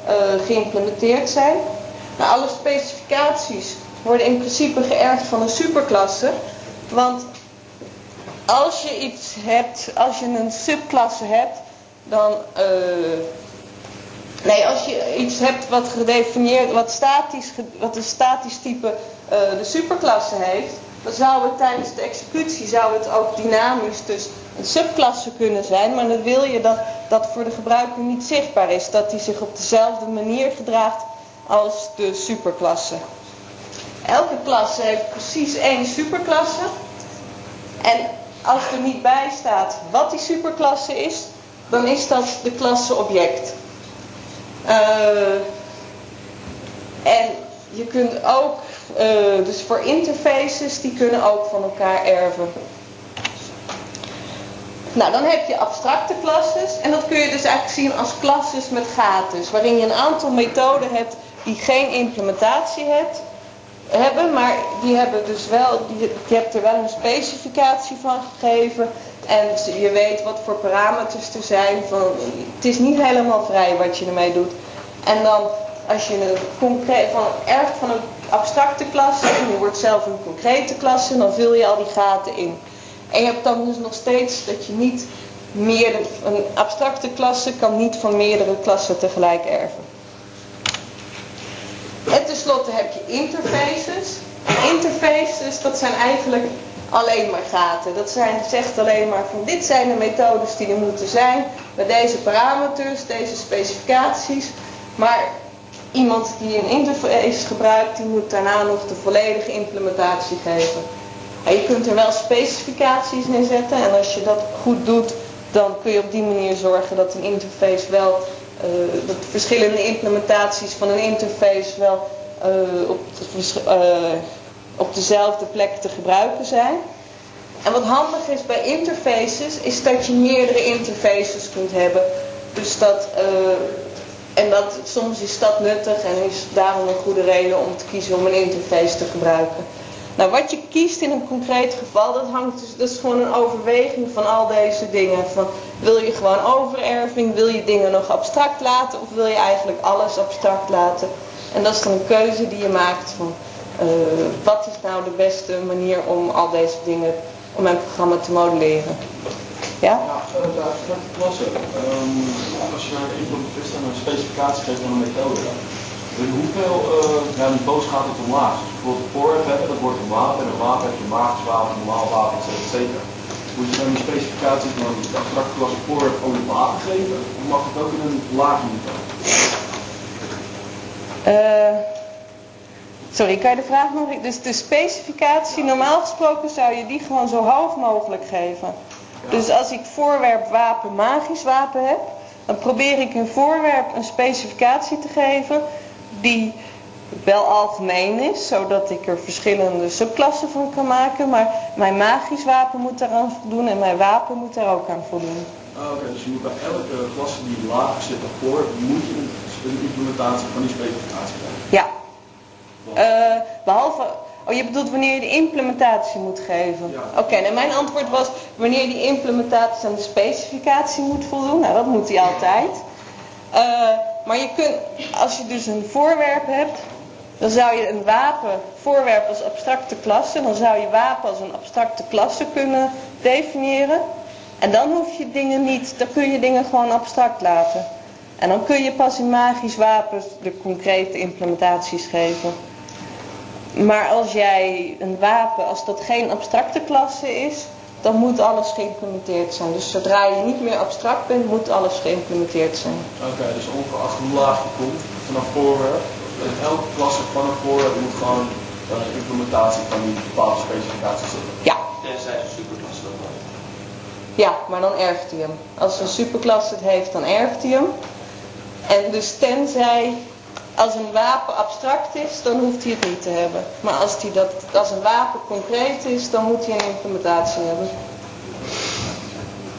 [SPEAKER 1] uh, geïmplementeerd zijn. Maar alle specificaties worden in principe geërfd van een superklasse. Want als je iets hebt, als je een subklasse hebt, dan. Uh, nee, als je iets hebt wat gedefinieerd, wat statisch, wat een statisch type uh, de superklasse heeft, dan zou het tijdens de executie zou het ook dynamisch dus een subklasse kunnen zijn, maar dan wil je dat dat voor de gebruiker niet zichtbaar is, dat hij zich op dezelfde manier gedraagt als de superklasse. Elke klasse heeft precies één superklasse. En als er niet bij staat wat die superklasse is, dan is dat de klasse object. Uh, en je kunt ook, uh, dus voor interfaces, die kunnen ook van elkaar erven. Nou, dan heb je abstracte klasses en dat kun je dus eigenlijk zien als klasses met gaten, waarin je een aantal methoden hebt die geen implementatie hebt, hebben, maar die hebben dus wel, je hebt er wel een specificatie van gegeven en je weet wat voor parameters er zijn. Van, het is niet helemaal vrij wat je ermee doet. En dan als je een concreet, van erft van een abstracte klasse en je wordt zelf een concrete klasse, dan vul je al die gaten in. En je hebt dan dus nog steeds dat je niet meerdere, een abstracte klasse kan niet van meerdere klassen tegelijk erven. En tenslotte heb je interfaces. Interfaces, dat zijn eigenlijk alleen maar gaten. Dat zijn, zegt alleen maar van dit zijn de methodes die er moeten zijn. Met deze parameters, deze specificaties. Maar iemand die een interface gebruikt, die moet daarna nog de volledige implementatie geven. En je kunt er wel specificaties neerzetten en als je dat goed doet, dan kun je op die manier zorgen dat een interface wel uh, dat verschillende implementaties van een interface wel uh, op, uh, op dezelfde plek te gebruiken zijn. En wat handig is bij interfaces, is dat je meerdere interfaces kunt hebben. Dus dat En dat, soms is dat nuttig en is daarom een goede reden om te kiezen om een interface te gebruiken. Nou, wat je kiest in een concreet geval, dat hangt dus, dat is gewoon een overweging van al deze dingen. Van, wil je gewoon overerving, wil je dingen nog abstract laten of wil je eigenlijk alles abstract laten? En dat is dan een keuze die je maakt van, wat is nou de beste manier om al deze dingen, om mijn programma te modelleren. Ja?
[SPEAKER 2] Ja, klassen. Um, als je een specificatie geeft van een methode, in hoeveel uh, ja, niveaus gaat het omlaag? Dus bijvoorbeeld voor hebben, dat wordt een wapen, en een wapen heb je magisch wapen, een normaal wapen, etc. Moet je dan die specificatie van een abstracte klasse voor ook een wapen geven? Of mag het ook in een lager niveau?
[SPEAKER 1] Uh, sorry, kan je de vraag nog? Dus de specificatie, normaal gesproken zou je die gewoon zo hoog mogelijk geven. Dus als ik voorwerp wapen magisch wapen heb, dan probeer ik een voorwerp een specificatie te geven die wel algemeen is, zodat ik er verschillende subklassen van kan maken. Maar mijn magisch wapen moet daaraan voldoen en mijn wapen moet daar ook aan voldoen.
[SPEAKER 2] Ah, Oké, dus je moet bij elke klasse die lager zit ervoor, moet je een implementatie van die specificatie krijgen.
[SPEAKER 1] Ja. Uh, behalve, oh je bedoelt wanneer je de implementatie moet geven?
[SPEAKER 2] Ja.
[SPEAKER 1] Oké, en mijn antwoord was wanneer die implementatie aan de specificatie moet voldoen. Nou, dat moet die altijd. Uh, maar je kunt, als je dus een voorwerp hebt, dan zou je een wapen, voorwerp als abstracte klasse, dan zou je wapen als een abstracte klasse kunnen definiëren. En dan hoef je dingen niet, dan kun je dingen gewoon abstract laten. En dan kun je pas in magisch wapens de concrete implementaties geven. Maar als jij een wapen, als dat geen abstracte klasse is, dan moet alles geïmplementeerd zijn. Dus zodra je niet meer abstract bent, moet alles geïmplementeerd zijn.
[SPEAKER 2] Oké, dus ongeacht hoe laag je komt vanaf voorwerp, in elke klasse van een voorwerp moet gewoon een implementatie van die bepaalde specificaties zitten.
[SPEAKER 1] Ja.
[SPEAKER 4] Tenzij een superklasse dat
[SPEAKER 1] Ja, maar dan erft hij hem. Als een superklasse het heeft, dan erft hij hem. En dus tenzij als een wapen abstract is, dan hoeft hij het niet te hebben. Maar als, hij dat, als een wapen concreet is, dan moet hij een implementatie hebben.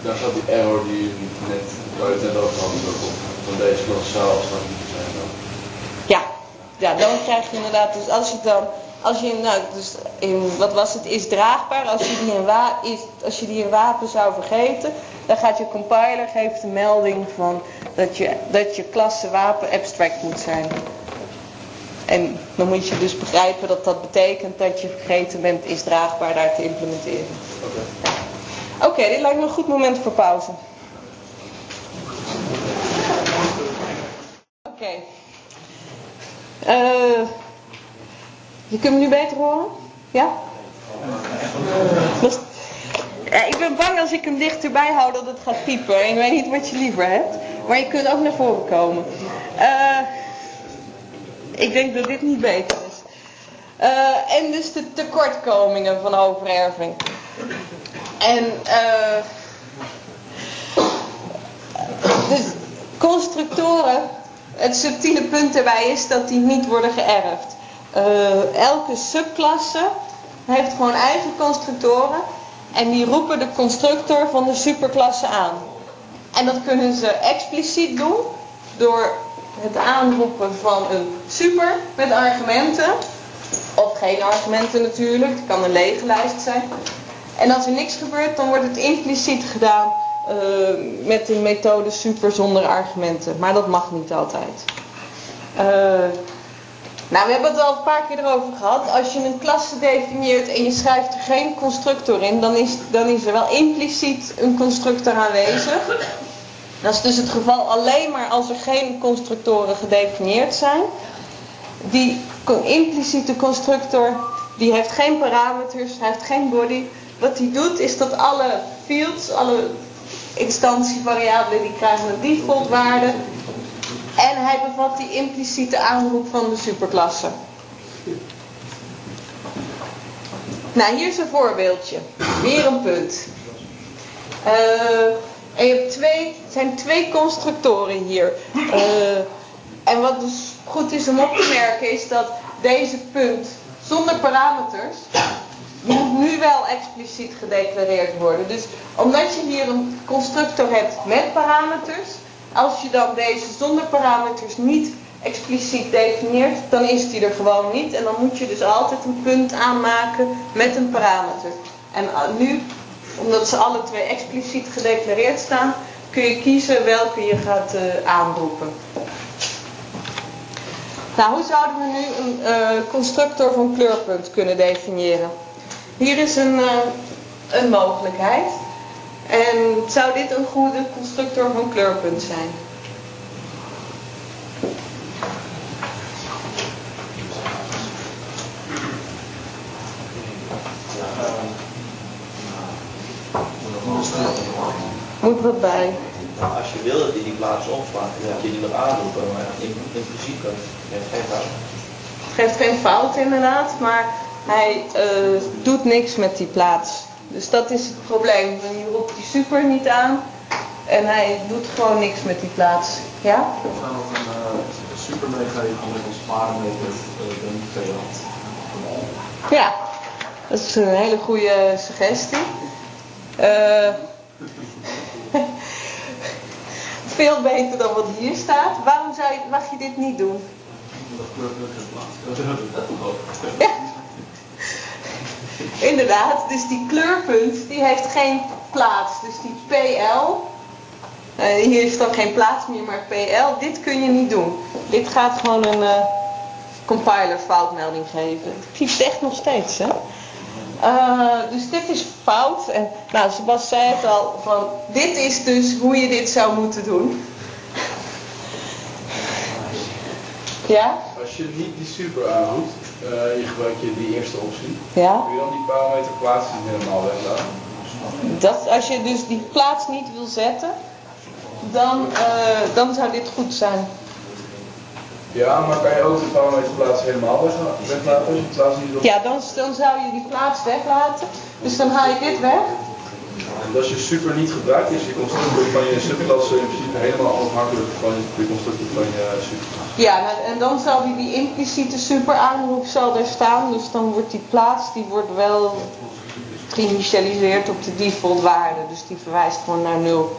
[SPEAKER 3] Daar staat die error die je net, waar je het net over had, van deze klas zou abstract moeten zijn dan.
[SPEAKER 1] Ja, ja, dan krijg je inderdaad, dus als je dan, als je, nou, dus in, wat was het, is draagbaar, als je die in, wa is, als je die in wapen zou vergeten, dan gaat je compiler, geeft een melding van dat je, dat je klasse wapen abstract moet zijn. En dan moet je dus begrijpen dat dat betekent dat je vergeten bent is draagbaar daar te implementeren. Oké, okay. dit lijkt me een goed moment voor pauze. Oké. Okay. Uh, je kunt me nu beter horen? Ja? Ik ben bang als ik hem dichterbij hou dat het gaat piepen. Ik weet niet wat je liever hebt. Maar je kunt ook naar voren komen. Uh, ik denk dat dit niet beter is. Uh, en dus de tekortkomingen van overerving. En uh, dus constructoren, het subtiele punt erbij is dat die niet worden geërfd. Uh, elke subklasse heeft gewoon eigen constructoren en die roepen de constructor van de superklasse aan. En dat kunnen ze expliciet doen door het aanroepen van een super met argumenten. Of geen argumenten natuurlijk, het kan een lege lijst zijn. En als er niks gebeurt, dan wordt het impliciet gedaan uh, met de methode super zonder argumenten. Maar dat mag niet altijd. Uh, nou, we hebben het al een paar keer erover gehad. Als je een klasse definieert en je schrijft er geen constructor in, dan is, dan is er wel impliciet een constructor aanwezig. Dat is dus het geval alleen maar als er geen constructoren gedefinieerd zijn. Die impliciete constructor, die heeft geen parameters, hij heeft geen body. Wat hij doet is dat alle fields, alle instantievariabelen, die krijgen een default waarde. En hij bevat die impliciete aanroep van de superklasse. Nou, hier is een voorbeeldje. Weer een punt. Uh, en je hebt twee, zijn twee constructoren hier. Uh, en wat dus goed is om op te merken is dat deze punt zonder parameters, moet nu wel expliciet gedeclareerd worden. Dus omdat je hier een constructor hebt met parameters, Als je dan deze zonder parameters niet expliciet definieert, dan is die er gewoon niet. En dan moet je dus altijd een punt aanmaken met een parameter. En uh, nu, omdat ze alle twee expliciet gedeclareerd staan, kun je kiezen welke je gaat uh, aanroepen. Nou, hoe zouden we nu een uh, constructor van kleurpunt kunnen definiëren? Hier is een, een mogelijkheid. En zou dit een goede constructor van kleurpunt zijn? Moet wat bij.
[SPEAKER 5] Nou, als je wil dat hij die plaats omslaat, dan moet je die nog aanroepen. Maar in, in principe heeft het geen fout.
[SPEAKER 1] Het geeft geen fout inderdaad, maar hij uh, doet niks met die plaats. Dus dat is het probleem. Je roept die super niet aan en hij doet gewoon niks met die plaats. Ja?
[SPEAKER 2] We gaan nog een uh, super meegeven met ons parameter uh, de
[SPEAKER 1] Ja, dat is een hele goede suggestie. Uh, (laughs) veel beter dan wat hier staat. Waarom zou je, mag je dit niet doen? Ja. (laughs) Inderdaad, dus die kleurpunt die heeft geen plaats. Dus die PL, uh, hier is dan geen plaats meer, maar PL, dit kun je niet doen. Dit gaat gewoon een uh, compiler foutmelding geven. Het piept echt nog steeds, hè? Uh, dus dit is fout. En nou, Sebas zei het al, van dit is dus hoe je dit zou moeten doen. Ja?
[SPEAKER 3] Als je niet die super aanroept, uh, je gebruikt je die eerste optie.
[SPEAKER 1] Ja?
[SPEAKER 3] Kun je dan die parameter plaats niet helemaal weglaten?
[SPEAKER 1] Dat, als je dus die plaats niet wil zetten, dan, uh, dan zou dit goed zijn.
[SPEAKER 3] Ja, maar kan je ook de parameterplaats helemaal weglaten als je plaats niet wil?
[SPEAKER 1] Ja, dan, dan zou je die plaats weglaten. Dus dan haal je dit weg.
[SPEAKER 3] En als je super niet gebruikt, is je constructor van je subklasse in principe helemaal afhankelijk van de constructor van je superklasse.
[SPEAKER 1] Ja, en dan zal die, die impliciete super aanroep zal er staan. Dus dan wordt die plaats, die wordt wel geïnitialiseerd op de default waarde. Dus die verwijst gewoon naar 0.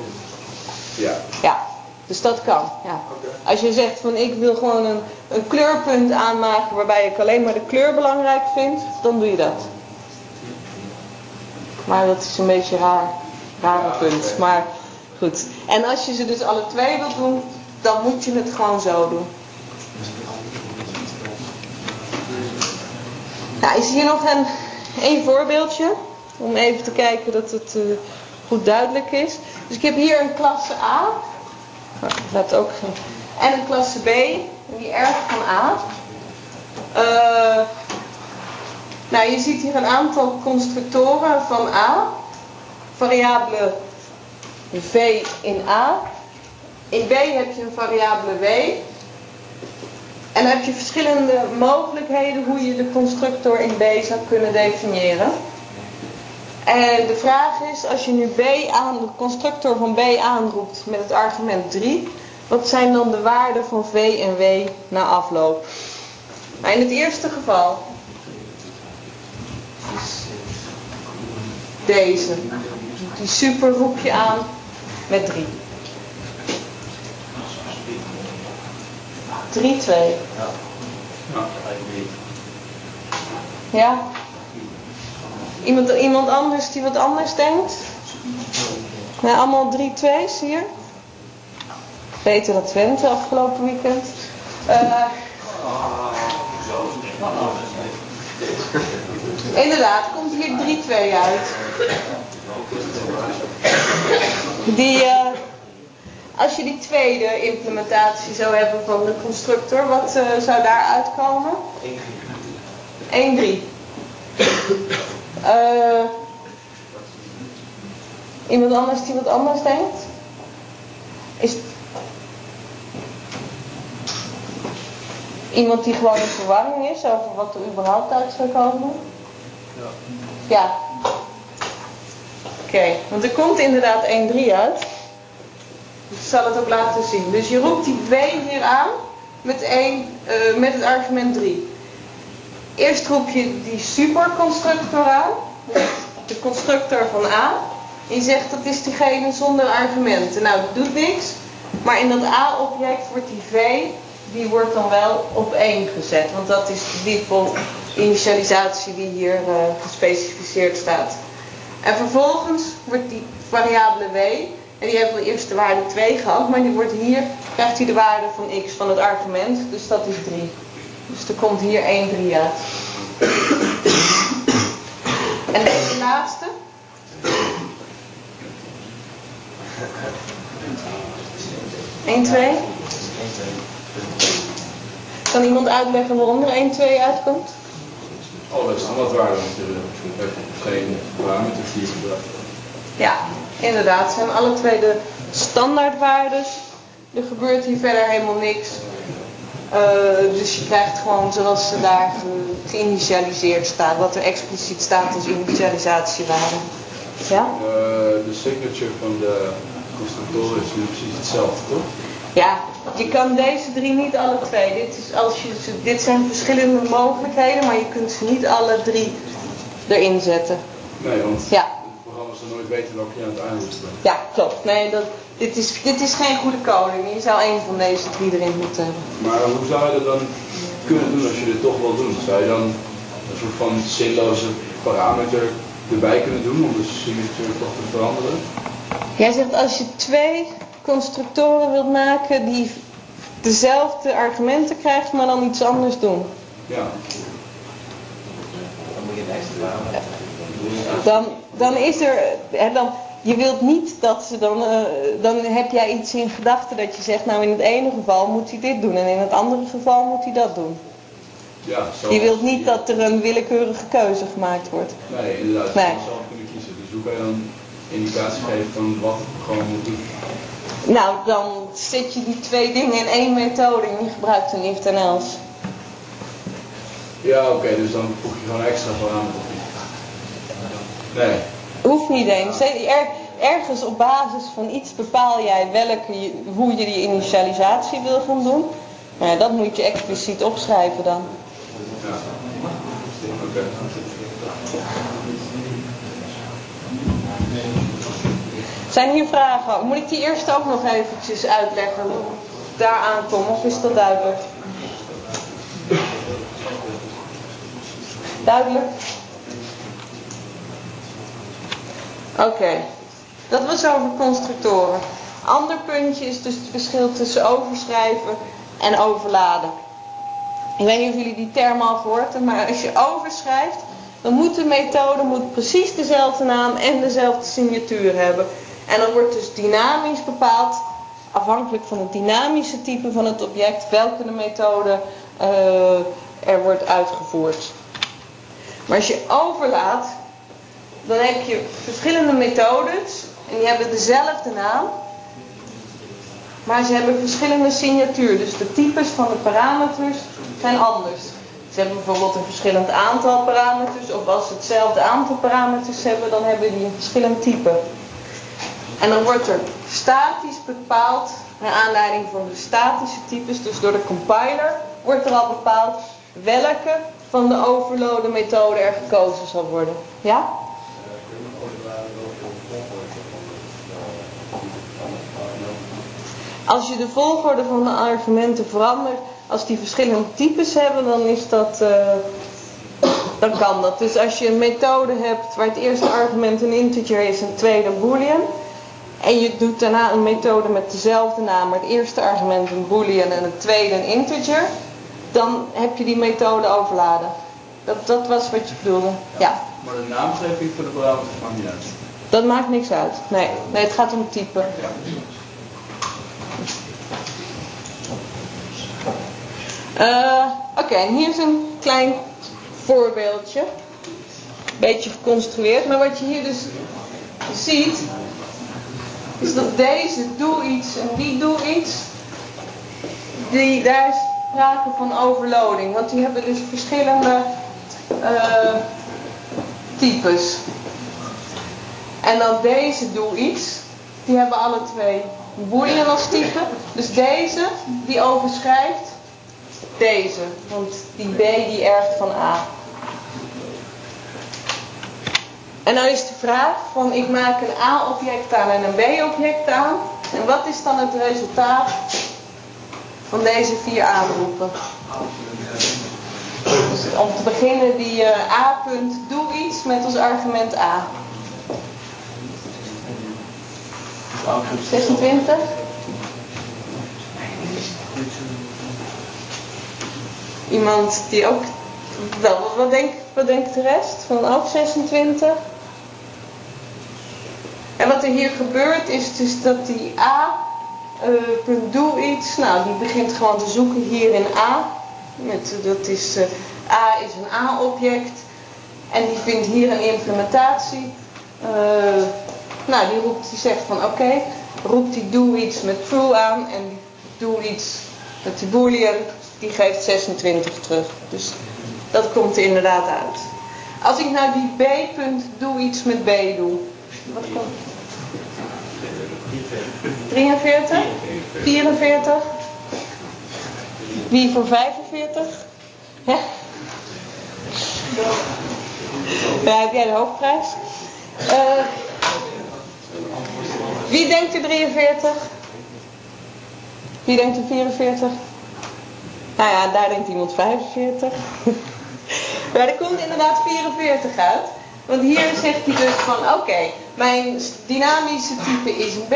[SPEAKER 3] Ja.
[SPEAKER 1] Ja. Dus dat kan, ja.
[SPEAKER 3] Okay.
[SPEAKER 1] Als je zegt van ik wil gewoon een, een kleurpunt aanmaken waarbij ik alleen maar de kleur belangrijk vind, dan doe je dat. Maar dat is een beetje raar, rare punt. Maar goed. En als je ze dus alle twee wilt doen, dan moet je het gewoon zo doen. Nou, is hier nog een, een voorbeeldje. Om even te kijken dat het eh, goed duidelijk is. Dus ik heb hier een klasse A. Nou, dat ook. En een klasse B. Die erft van A. Eh, nou, je ziet hier een aantal constructoren van A. Variabele V in A. In B heb je een variabele W. En dan heb je verschillende mogelijkheden hoe je de constructor in B zou kunnen definiëren. En de vraag is, als je nu B aan, de constructor van B aanroept met het argument 3, wat zijn dan de waarden van V en W na afloop? Nou, in het eerste geval deze. Die super roep je aan met 3. 3, 2. Ja? Iemand, iemand anders die wat anders denkt? Nou, allemaal 3 2's hier. Beter dan Twente afgelopen weekend. Eh, inderdaad, komt hier 3-2 uit. Die, eh, als je die tweede implementatie zou hebben van de constructor, wat eh, zou daar uitkomen? 1-3. Eh, iemand anders die wat anders denkt? Is iemand die gewoon in verwarring is over wat er überhaupt uit zou komen?
[SPEAKER 2] Ja.
[SPEAKER 1] Ja. Oké, want er komt inderdaad 1-3 uit. Ik zal het ook laten zien. Dus je roept die 2 hier aan met, 1, eh, met het argument 3. Eerst roep je die superconstructor aan, de constructor van A. Je zegt dat is diegene zonder argumenten. Nou, dat doet niks. Maar in dat A-object wordt die V, die wordt dan wel op 1 gezet. Want dat is de default initialisatie die hier uh, gespecificeerd staat. En vervolgens wordt die variabele W, en die hebben we eerst de waarde 2 gehad, maar die wordt hier, krijgt hij de waarde van x van het argument, dus dat is 3. Dus er komt hier 1, 3 uit. En deze laatste. Eén, twee. Kan iemand uitleggen waarom er 1, 2 uitkomt?
[SPEAKER 3] Oh, dat is standaardwaarde natuurlijk. Geen parameters die je gebruikt.
[SPEAKER 1] Ja, inderdaad. zijn alle twee de standaardwaardes. Er gebeurt hier verder helemaal niks. Uh, dus je krijgt gewoon zoals ze daar geïnitialiseerd staat, wat er expliciet staat als initialisatiewaarde. Ja?
[SPEAKER 3] Uh, de signature van de constructor is nu precies hetzelfde, toch?
[SPEAKER 1] Ja, je kan deze drie niet alle twee. Dit, is als je, dit zijn verschillende mogelijkheden, maar je kunt ze niet alle drie erin zetten.
[SPEAKER 3] Nee, want
[SPEAKER 1] ja.
[SPEAKER 3] Zal nooit weten welke je aan het einde moet
[SPEAKER 1] Ja, klopt. Nee, dat, dit, is, dit is geen goede coding. Je zou één van deze drie erin moeten hebben.
[SPEAKER 3] Maar hoe zou je dat dan kunnen doen als je dit toch wil doen? Zou je dan een soort van zinloze parameter erbij kunnen doen om de signature toch te veranderen?
[SPEAKER 1] Jij zegt als je twee constructoren wilt maken die dezelfde argumenten krijgen, maar dan iets anders doen.
[SPEAKER 3] Ja.
[SPEAKER 5] Dan moet je een extra.
[SPEAKER 1] Dan, dan is er, hè, dan, je wilt niet dat ze dan, uh, dan heb jij iets in gedachten dat je zegt, nou in het ene geval moet hij dit doen en in het andere geval moet hij dat doen.
[SPEAKER 3] Ja, zo.
[SPEAKER 1] Je wilt niet dat er een willekeurige keuze gemaakt wordt.
[SPEAKER 3] Nee, inderdaad. Je
[SPEAKER 1] Nee.
[SPEAKER 3] moet zelf kunnen kiezen. Dus hoe kan je dan indicatie geven van wat het programma moet doen?
[SPEAKER 1] Nou, dan zet je die twee dingen in één methode en je gebruikt een if then else.
[SPEAKER 3] Ja, oké, dus dan voeg je gewoon extra parameter toe. Nee.
[SPEAKER 1] Hoeft niet eens. Er, ergens op basis van iets bepaal jij welke, hoe je die initialisatie wil gaan doen. Maar dat moet je expliciet opschrijven dan. Zijn hier vragen? Moet ik die eerst ook nog eventjes uitleggen hoe ik daar aankom? Of is dat duidelijk? Duidelijk? Oké. Dat was over constructoren. Ander puntje is dus het verschil tussen overschrijven en overladen. Ik weet niet of jullie die term al gehoord hebben, maar als je overschrijft, dan moet de methode moet precies dezelfde naam en dezelfde signatuur hebben. En dan wordt dus dynamisch bepaald, afhankelijk van het dynamische type van het object, welke de methode eh, er wordt uitgevoerd. Maar als je overlaat, dan heb je verschillende methodes en die hebben dezelfde naam. Maar ze hebben verschillende signatuur. Dus de types van de parameters zijn anders. Ze hebben bijvoorbeeld een verschillend aantal parameters. Of als ze hetzelfde aantal parameters hebben, dan hebben die een verschillend type. En dan wordt er statisch bepaald, naar aanleiding van de statische types, dus door de compiler, wordt er al bepaald welke van de overloaden methode er gekozen zal worden. Ja? Als je de volgorde van de argumenten verandert, als die verschillende types hebben, dan is dat, eh, dan kan dat. Dus als je een methode hebt waar het eerste argument een integer is en het tweede een boolean, en je doet daarna een methode met dezelfde naam, maar het eerste argument een boolean en het tweede een integer, dan heb je die methode overladen. Dat, dat was wat je bedoelde. Ja,
[SPEAKER 3] Maar de naamgeving voor de parameters maakt niet uit.
[SPEAKER 1] dat maakt niks uit. Nee, nee het gaat om type.
[SPEAKER 3] Ja.
[SPEAKER 1] Eh, Oké, en hier is een klein voorbeeldje. Beetje geconstrueerd. Maar wat je hier dus ziet, is dat deze doe iets en die doe iets. Die, daar is sprake van overloading. Want die hebben dus verschillende eh, types. En dan deze doe iets. Die hebben alle twee boolean als type. Dus deze, die overschrijft deze. Want die B die ergt van A. En nou is de vraag van ik maak een A-object aan en een B-object aan. En wat is dan het resultaat van deze vier aanroepen? Dus om te beginnen die eh, A punt, doe iets met ons argument A. 26. Iemand die ook. Wel, wat- denkt, wat denkt de rest? Van ook 26? En wat er hier gebeurt is dus dat die A, eh, punt doe iets, nou die begint gewoon te zoeken hier in A. Met, dat is, eh, A is een A-object en die vindt hier een implementatie. Eh, nou, die, roept, die zegt van oké, roept die doe iets met true aan en doe iets met die boolean, die geeft 26 terug. Dus dat komt er inderdaad uit. Als ik nou die B punt doe iets met B doe, wat komt? 43? 44? Wie voor 45? Ja? Ja, heb jij de hoofdprijs? Eh, wie denkt er 43? Wie denkt er 44? Nou ja, daar denkt iemand 45. maar er komt inderdaad 44 uit. Want hier zegt hij dus van oké, mijn dynamische type is een B.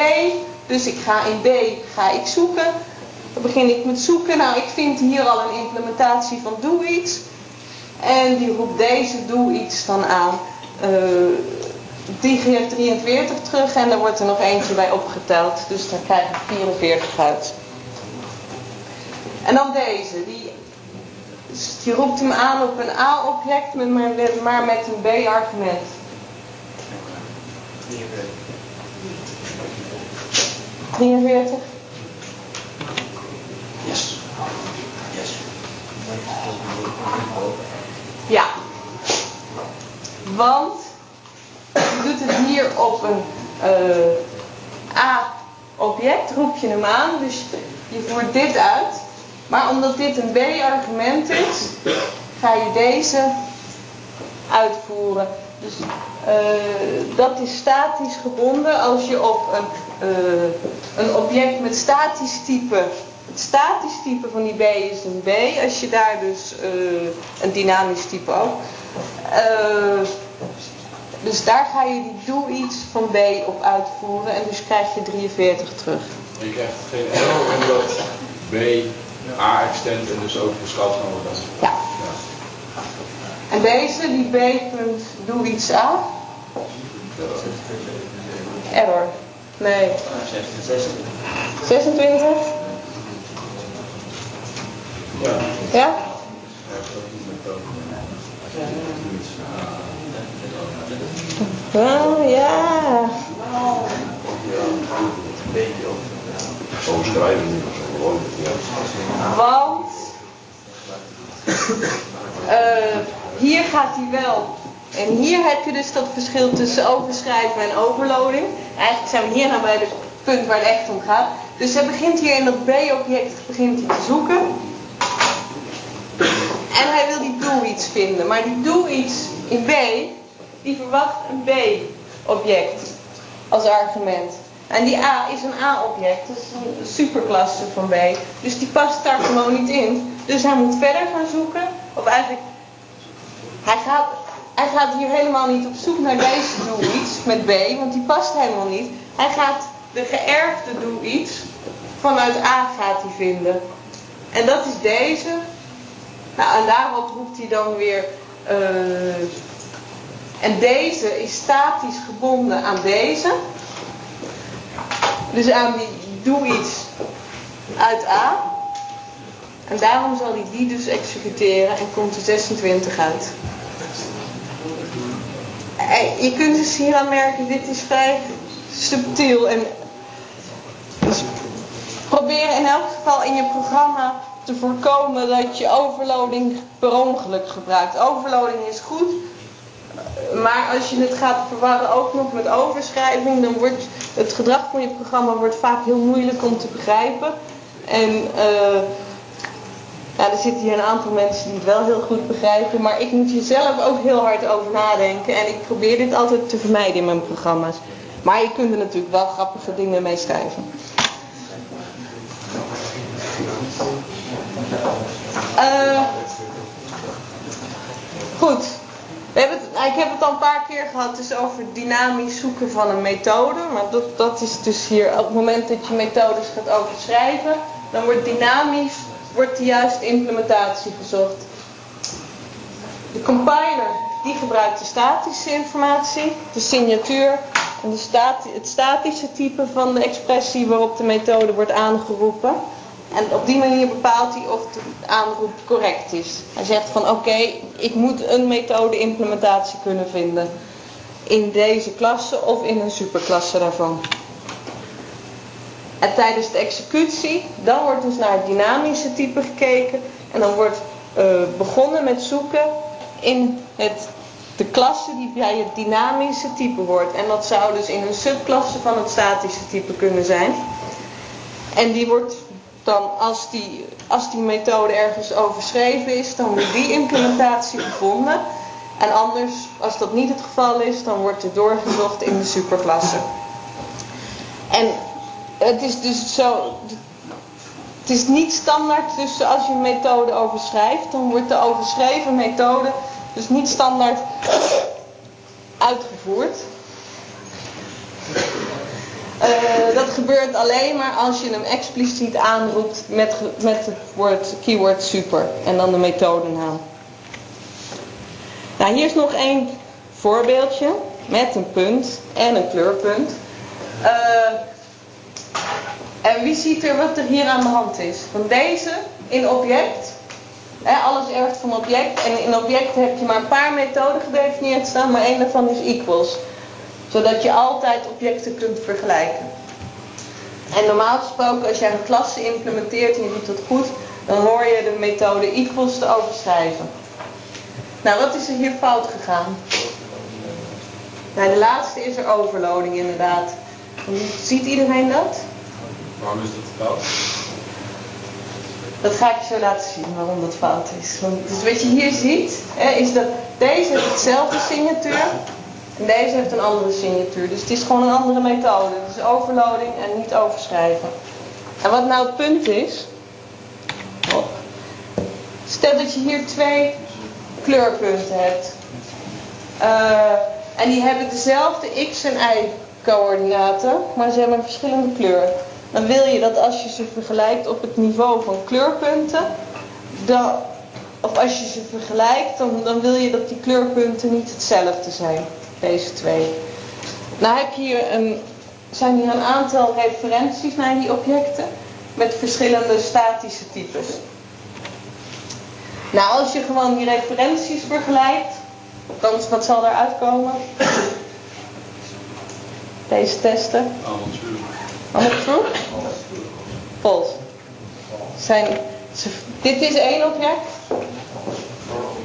[SPEAKER 1] Dus ik ga in B ga ik zoeken. Dan begin ik met zoeken. Nou, ik vind hier al een implementatie van doe iets. En die roept deze doe iets dan aan. Eh, die geeft 43 terug en er wordt er nog eentje bij opgeteld. Dus daar krijg ik 44 uit. En dan deze. Die, die roept hem aan op een A-object, maar, met een B-argument. 43?
[SPEAKER 5] Yes. Yes.
[SPEAKER 1] Ja. Want je doet het hier op een eh, A-object, roep je hem aan, dus je voert dit uit. Maar omdat dit een B-argument is, ga je deze uitvoeren. Dus eh, dat is statisch gebonden als je op een, eh, een object met statisch type. Het statisch type van die B is een B. Als je daar dus eh, een dynamisch type ook. Dus daar ga je die doe iets van B op uitvoeren en dus krijg je 43 terug.
[SPEAKER 3] Je krijgt geen error omdat B A extend en dus ook beschouwd kan worden.
[SPEAKER 1] Ja. En deze, die B punt doe iets A. Error. Nee. 26?
[SPEAKER 3] Ja.
[SPEAKER 1] Ja? Oh ja.
[SPEAKER 6] Schrijven niet, maar zo gewoon.
[SPEAKER 1] Want eh, hier gaat hij wel. En hier heb je dus dat verschil tussen overschrijven en overloading. Eigenlijk zijn we hier nou bij het punt waar het echt om gaat. Dus hij begint hier in dat B-object te zoeken. En hij wil die doe iets vinden. Maar die doe iets in B, die verwacht een B-object als argument. En die A is een A-object, is een superklasse van B. Dus die past daar gewoon niet in. Dus hij moet verder gaan zoeken. Of eigenlijk, hij gaat, hij gaat hier helemaal niet op zoek naar deze doe iets met B, want die past helemaal niet. Hij gaat de geërfde doe iets vanuit A gaat hij vinden. En dat is deze. Nou, en daarop roept hij dan weer. eh, en deze is statisch gebonden aan deze. Dus aan die doe iets uit A. En daarom zal hij die dus executeren en komt er 26 uit. Je kunt dus hier aan merken, dit is vrij subtiel. En dus probeer in elk geval in je programma te voorkomen dat je overloading per ongeluk gebruikt. Overloading is goed, maar als je het gaat verwarren ook nog met overschrijving, dan wordt het gedrag van je programma wordt vaak heel moeilijk om te begrijpen. En eh, ja, er zitten hier een aantal mensen die het wel heel goed begrijpen, maar ik moet hier zelf ook heel hard over nadenken. En ik probeer dit altijd te vermijden in mijn programma's. Maar je kunt er natuurlijk wel grappige dingen mee schrijven. Eh, goed. We hebben ik heb het al een paar keer gehad dus over dynamisch zoeken van een methode. Maar dat, dat is dus hier op het moment dat je methodes gaat overschrijven, dan wordt dynamisch wordt de juiste implementatie gezocht. De compiler die gebruikt de statische informatie, de signatuur en de stati het statische type van de expressie waarop de methode wordt aangeroepen. En op die manier bepaalt hij of de aanroep correct is. Hij zegt van oké, ik moet een methode implementatie kunnen vinden in deze klasse of in een superklasse daarvan. En tijdens de executie, dan wordt dus naar het dynamische type gekeken en dan wordt uh, begonnen met zoeken in het, de klasse die bij het dynamische type hoort. En dat zou dus in een subklasse van het statische type kunnen zijn. En die wordt dan als die, als die methode ergens overschreven is, dan wordt die implementatie gevonden. En anders, als dat niet het geval is, dan wordt er doorgezocht in de superklasse. En het is dus zo, het is niet standaard, dus als je een methode overschrijft, dan wordt de overschreven methode dus niet standaard uitgevoerd. Uh, dat gebeurt alleen maar als je hem expliciet aanroept met, met het woord, keyword super en dan de methodenaam. Nou, hier is nog één voorbeeldje met een punt en een kleurpunt. Uh, en wie ziet er wat er hier aan de hand is? Van deze in object. Hè, alles erft van object. En in object heb je maar een paar methoden gedefinieerd staan, maar één daarvan is equals zodat je altijd objecten kunt vergelijken. En normaal gesproken, als jij een klasse implementeert en je doet dat goed, dan hoor je de methode equals te overschrijven. Nou, wat is er hier fout gegaan? Bij de laatste is er overloading inderdaad. Ziet iedereen dat?
[SPEAKER 3] Waarom is dat fout?
[SPEAKER 1] Dat ga ik je zo laten zien waarom dat fout is. Want, dus wat je hier ziet, hè, is dat deze heeft hetzelfde signatuur, deze heeft een andere signatuur. Dus het is gewoon een andere methode. Het is overloading en niet overschrijven. En wat nou het punt is. Stel dat je hier twee kleurpunten hebt. Uh, en die hebben dezelfde x en y coördinaten. Maar ze hebben een verschillende kleur. Dan wil je dat als je ze vergelijkt op het niveau van kleurpunten. Dan, of als je ze vergelijkt, dan wil je dat die kleurpunten niet hetzelfde zijn deze twee. Nou heb je hier een, zijn hier een aantal referenties naar die objecten met verschillende statische types. Nou, als je gewoon die referenties vergelijkt, dan wat zal eruit komen? Deze testen.
[SPEAKER 3] Allemaal true.
[SPEAKER 1] Allemaal true? False. Zijn, dit is één object.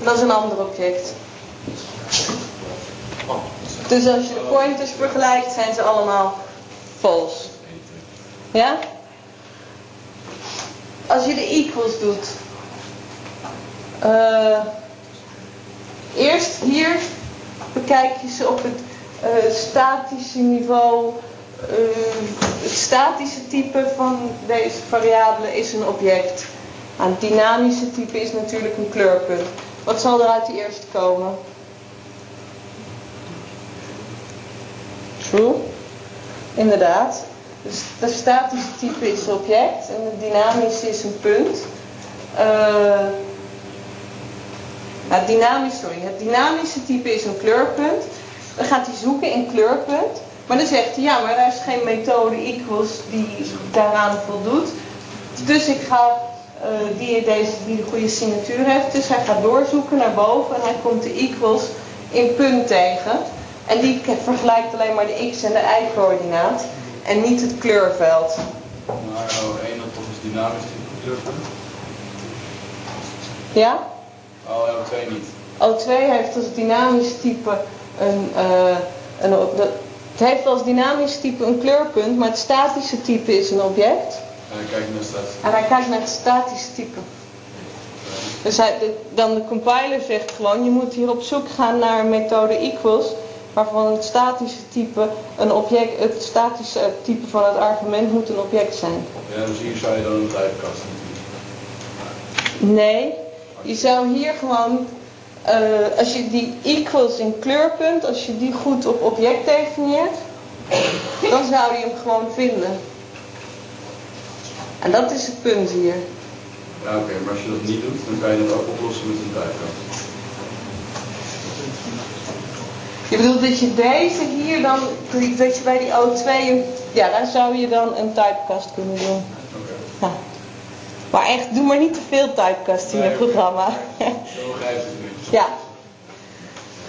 [SPEAKER 1] Dat is een ander object. Dus als je de pointers vergelijkt, zijn ze allemaal false. Ja? Als je de equals doet. Uh, eerst hier bekijk je ze op het uh, statische niveau. Uh, het statische type van deze variabele is een object. En het dynamische type is natuurlijk een kleurpunt. Wat zal er uit die eerste komen? True. Inderdaad. Dus het statische type is object en het dynamische is een punt. Uh, nou, dynamisch, sorry. Het dynamische type is een kleurpunt. Dan gaat hij zoeken in kleurpunt. Maar dan zegt hij, ja, maar er is geen methode equals die daaraan voldoet. Dus ik ga, uh, die, deze, die de goede signatuur heeft. Dus hij gaat doorzoeken naar boven en hij komt de equals in punt tegen. En die vergelijkt alleen maar de x en de y-coördinaat en niet het kleurveld.
[SPEAKER 3] Maar O1 dat toch is dynamisch type kleurpunt?
[SPEAKER 1] Ja?
[SPEAKER 3] Oh, O2 niet.
[SPEAKER 1] O2 heeft als dynamisch type een, uh, een, het heeft als dynamisch type een kleurpunt, maar het statische type is een object.
[SPEAKER 3] En hij kijkt naar het statische
[SPEAKER 1] En hij kijkt naar het statische type. Dus hij, de, dan de compiler zegt gewoon, je moet hier op zoek gaan naar een methode equals waarvan het statische type een object, het statische type van het argument moet een object zijn.
[SPEAKER 3] Ja, dus hier zou je dan een typecast
[SPEAKER 1] Nee, je zou hier gewoon, eh, als je die equals in kleurpunt, als je die goed op object definieert, dan zou je hem gewoon vinden. En dat is het punt hier.
[SPEAKER 3] Ja, oké, maar als je dat niet doet, dan kan je dat ook oplossen met een typecast.
[SPEAKER 1] Je bedoelt dat je deze hier dan, dat je bij die O2, ja daar zou je dan een typecast kunnen doen. Ja. Maar echt, doe maar niet te veel typecast in je programma.
[SPEAKER 3] Zo het
[SPEAKER 1] ja.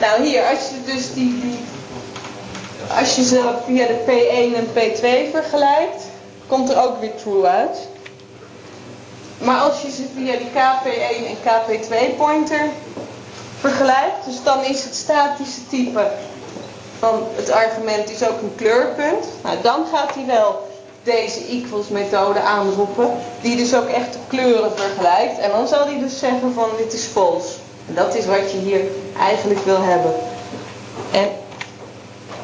[SPEAKER 1] Nou hier, als je dus die, die als je ze via de P1 en P2 vergelijkt, komt er ook weer true uit. Maar als je ze via die KP1 en KP2 pointer vergelijkt, dus dan is het statische type van het argument is ook een kleurpunt. Nou, dan gaat hij wel deze equals methode aanroepen, die dus ook echt de kleuren vergelijkt. En dan zal hij dus zeggen van dit is false. En dat is wat je hier eigenlijk wil hebben. En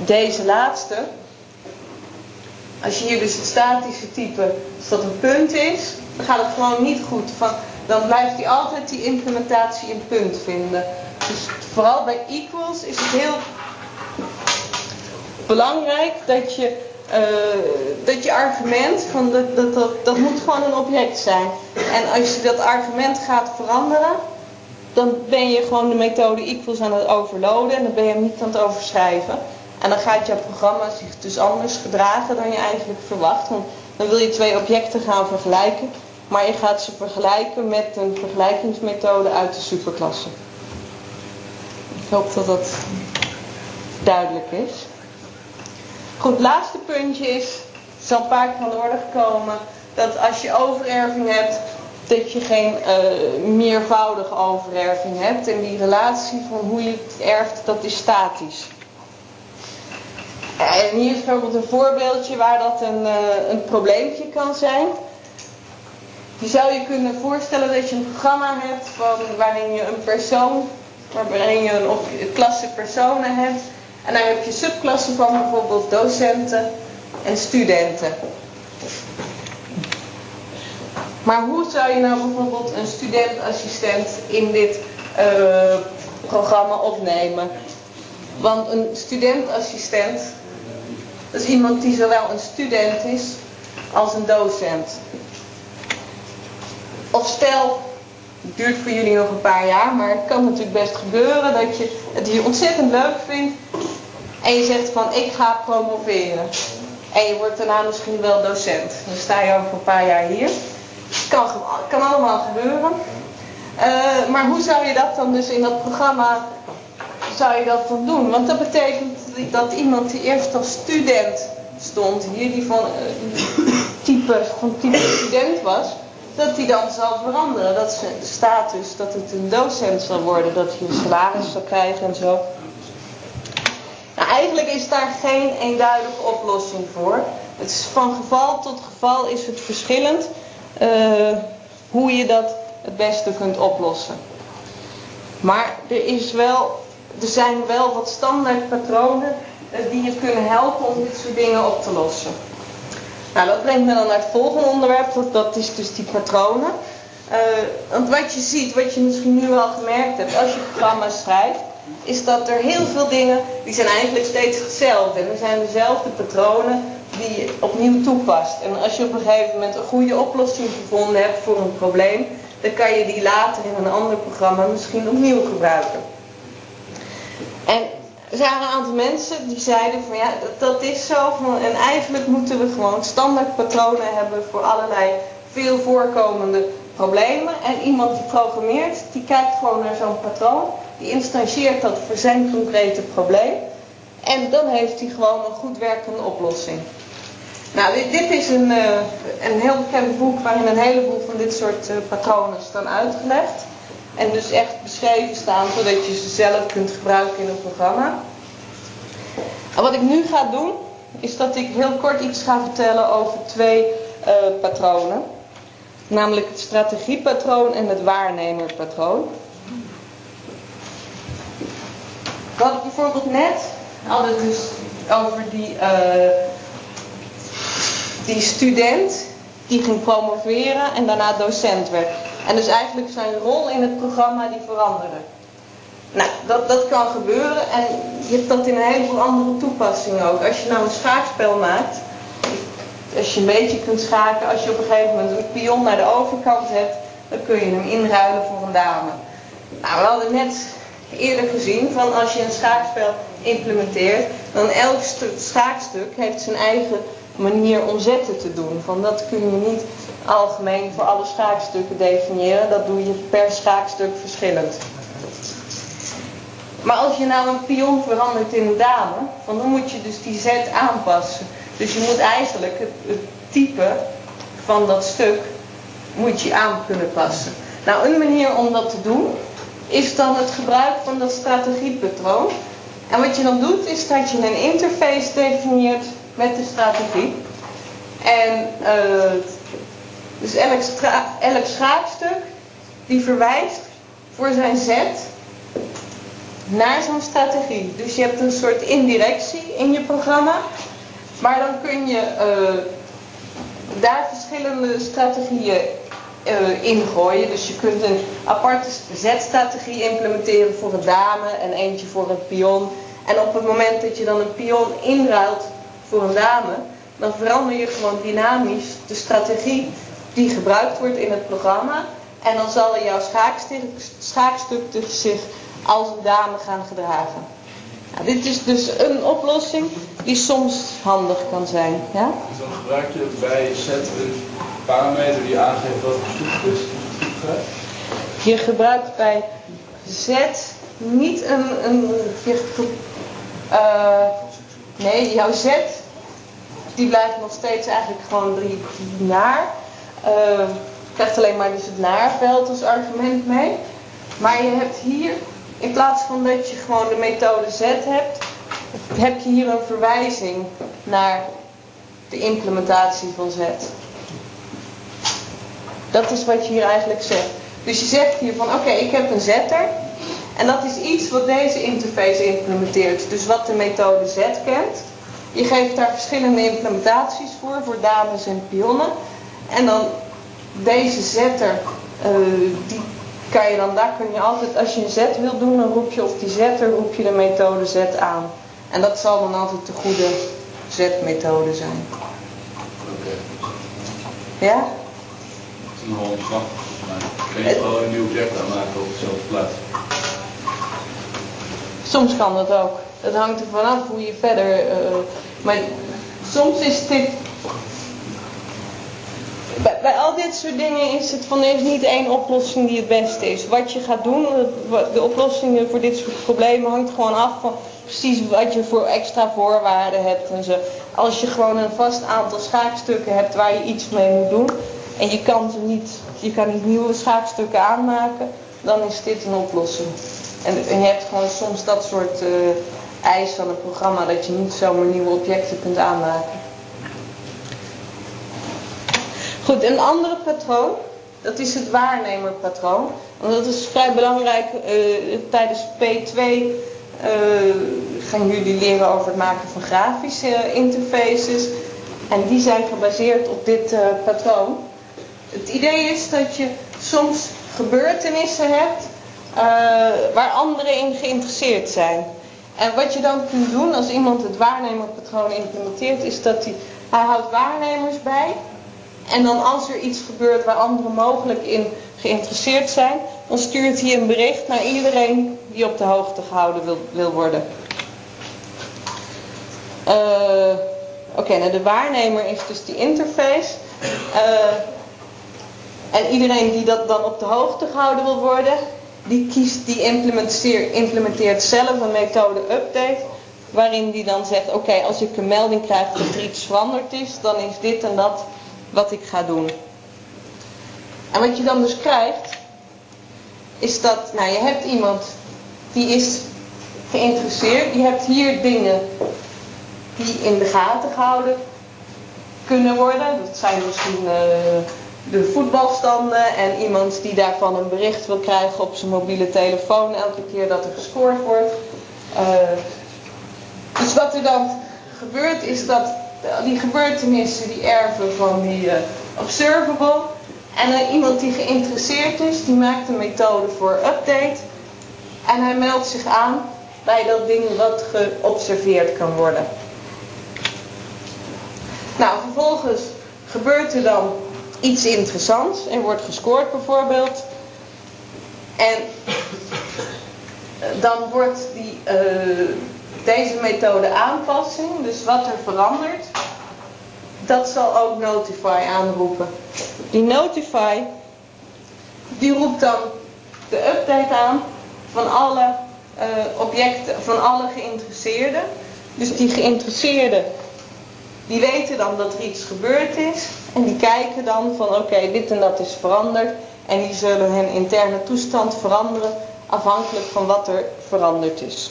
[SPEAKER 1] deze laatste, als je hier dus het statische type, als dat een punt is, dan gaat het gewoon niet goed. Van, dan blijft hij altijd die implementatie in punt vinden. Dus vooral bij equals is het heel belangrijk dat je, eh, dat je argument, van dat, dat, dat, dat moet gewoon een object zijn. En als je dat argument gaat veranderen, dan ben je gewoon de methode equals aan het overloaden en dan ben je hem niet aan het overschrijven. En dan gaat jouw programma zich dus anders gedragen dan je eigenlijk verwacht. Want dan wil je twee objecten gaan vergelijken, maar je gaat ze vergelijken met een vergelijkingsmethode uit de superklasse. Ik hoop dat dat duidelijk is. Goed, laatste puntje is, het is al een paar keer aan de orde gekomen, dat als je overerving hebt, dat je geen eh, meervoudige overerving hebt. En die relatie van hoe je het erft, dat is statisch. En hier is bijvoorbeeld een voorbeeldje waar dat een, eh, een probleempje kan zijn. Je zou je kunnen voorstellen dat je een programma hebt van, waarin je een persoon, waarin je een klasse personen hebt. En daar heb je subklassen van bijvoorbeeld docenten en studenten. Maar hoe zou je nou bijvoorbeeld een studentassistent in dit eh, programma opnemen? Want een studentassistent, dat is iemand die zowel een student is als een docent. Of stel, het duurt voor jullie nog een paar jaar, maar het kan natuurlijk best gebeuren dat je het hier ontzettend leuk vindt en je zegt van ik ga promoveren. En je wordt daarna misschien wel docent. Dan sta je over een paar jaar hier. Kan, kan allemaal gebeuren. Eh, maar hoe zou je dat dan dus in dat programma zou je dat dan doen? Want dat betekent dat iemand die eerst als student stond hier, die van type, van type student was, dat die dan zal veranderen. Dat ze- de status, dat het een docent zal worden, dat hij een salaris zal krijgen en zo. Nou, eigenlijk is daar geen eenduidige oplossing voor. Het is van geval tot geval is het verschillend eh, hoe je dat het beste kunt oplossen. Maar er, is wel, er zijn wel wat standaard patronen eh, die je kunnen helpen om dit soort dingen op te lossen. Nou, dat brengt me dan naar het volgende onderwerp, dat, is dus die patronen. Eh, want wat je ziet, wat je misschien nu al gemerkt hebt als je programma's schrijft, is dat er heel veel dingen, die zijn eigenlijk steeds hetzelfde. En er zijn dezelfde patronen die je opnieuw toepast. En als je op een gegeven moment een goede oplossing gevonden hebt voor een probleem, dan kan je die later in een ander programma misschien opnieuw gebruiken. En er zijn een aantal mensen die zeiden van ja, dat, is zo. En eigenlijk moeten we gewoon standaard patronen hebben voor allerlei veel voorkomende problemen. En iemand die programmeert, die kijkt gewoon naar zo'n patroon. Die instantieert dat voor zijn concrete probleem. En dan heeft hij gewoon een goed werkende oplossing. Nou, dit, is een, eh, een heel bekend boek waarin een heleboel van dit soort eh, patronen staan uitgelegd. En dus echt beschreven staan zodat je ze zelf kunt gebruiken in een programma. En wat ik nu ga doen, is dat ik heel kort iets ga vertellen over twee eh, patronen. Namelijk het strategiepatroon en het waarnemerpatroon. We hadden bijvoorbeeld net het dus over die, eh, die student die ging promoveren en daarna docent werd. En dus eigenlijk zijn rol in het programma die veranderde. Nou, dat, dat kan gebeuren en je hebt dat in een heleboel andere toepassingen ook. Als je nou een schaakspel maakt, als je een beetje kunt schaken, als je op een gegeven moment een pion naar de overkant hebt, dan kun je hem inruilen voor een dame. Nou, we hadden net eerder gezien van als je een schaakspel implementeert, dan elk schaakstuk heeft zijn eigen manier om zetten te doen. Van dat kun je niet algemeen voor alle schaakstukken definiëren, dat doe je per schaakstuk verschillend. Maar als je nou een pion verandert in een dame, dan moet je dus die zet aanpassen. Dus je moet eigenlijk het, het type van dat stuk moet je aan kunnen passen. Nou, een manier om dat te doen is dan het gebruik van dat strategiepatroon. En wat je dan doet is dat je een interface definieert met de strategie. En uh, dus elk, elk schaakstuk die verwijst voor zijn zet naar zo'n strategie. Dus je hebt een soort indirectie in je programma. Maar dan kun je uh, daar verschillende strategieën uh, ingooien. Dus je kunt een aparte zetstrategie implementeren voor een dame en eentje voor een pion. En op het moment dat je dan een pion inruilt voor een dame, dan verander je gewoon dynamisch de strategie die gebruikt wordt in het programma. En dan zal jouw schaakstuk, zich als een dame gaan gedragen. Nou, dit is dus een oplossing die soms handig kan zijn. Ja?
[SPEAKER 3] Dus dan gebruik je bij set een parameter die aangeeft wat voor stoep is.
[SPEAKER 1] Je gebruikt bij z niet een. een uh, nee, jouw z die blijft nog steeds eigenlijk gewoon drie naar. Uh, je krijgt alleen maar dus het naarveld als argument mee. Maar je hebt hier in plaats van dat je gewoon de methode Z hebt, heb je hier een verwijzing naar de implementatie van Z. Dat is wat je hier eigenlijk zegt. Dus je zegt hier van oké, ik heb een zetter. En dat is iets wat deze interface implementeert. Dus wat de methode Z kent. Je geeft daar verschillende implementaties voor, voor dames en pionnen. En dan deze zetter, uh, die kan je dan, daar kun je altijd, als je een zet wil doen, dan roep je op die zetter, roep je de methode zet aan. En dat zal dan altijd de goede zetmethode zijn.
[SPEAKER 3] Oké.
[SPEAKER 1] Ja?
[SPEAKER 3] Het is nogal mij. Kun je gewoon een nieuw object aanmaken op dezelfde plaats?
[SPEAKER 1] Soms kan dat ook. Dat hangt er vanaf hoe je verder. Uh, maar soms is dit bij, bij, al dit soort dingen is het van er niet één oplossing die het beste is. Wat je gaat doen, de oplossingen voor dit soort problemen hangt gewoon af van precies wat je voor extra voorwaarden hebt en zo. Als je gewoon een vast aantal schaakstukken hebt waar je iets mee moet doen en je kan ze niet, je kan niet nieuwe schaakstukken aanmaken, dan is dit een oplossing. En, je hebt gewoon soms dat soort uh, eis van een programma dat je niet zomaar nieuwe objecten kunt aanmaken. Goed, een andere patroon, dat is het waarnemerpatroon. Want dat is vrij belangrijk. Uh, tijdens P2 uh, eh, gaan jullie leren over het maken van grafische interfaces. En die zijn gebaseerd op dit patroon. Het idee is dat je soms gebeurtenissen hebt waar anderen in geïnteresseerd zijn. En wat je dan kunt doen als iemand het waarnemerpatroon implementeert, is dat hij, hij houdt waarnemers bij en dan als er iets gebeurt waar anderen mogelijk in geïnteresseerd zijn, dan stuurt hij een bericht naar iedereen die op de hoogte gehouden wil, wil worden. Uh, Oké, nou de waarnemer is dus die interface. Uh, en iedereen die dat dan op de hoogte gehouden wil worden, die kiest, die implementeert, zelf een methode update. Waarin die dan zegt, oké, als ik een melding krijg dat er iets veranderd is, dan is dit en dat wat ik ga doen. En wat je dan dus krijgt, is dat, nou je hebt iemand die is geïnteresseerd. Je hebt hier dingen die in de gaten gehouden kunnen worden. Dat zijn misschien uh, de voetbalstanden en iemand die daarvan een bericht wil krijgen op zijn mobiele telefoon elke keer dat er gescoord wordt. Uh, Dus wat er dan gebeurt is dat die gebeurtenissen die erven van die uh, observable. En iemand die geïnteresseerd is, die maakt een methode voor update. En hij meldt zich aan bij dat ding wat geobserveerd kan worden. Nou, vervolgens gebeurt er dan iets interessants. Er wordt gescoord bijvoorbeeld. En dan wordt die, uh, deze methode aanpassing, dus wat er verandert, dat zal ook Notify aanroepen. Die Notify, die roept dan de update aan van alle uh, objecten, van alle geïnteresseerden. Dus die geïnteresseerden, die weten dan dat er iets gebeurd is. En die kijken dan van oké, dit en dat is veranderd. En die zullen hun interne toestand veranderen afhankelijk van wat er veranderd is.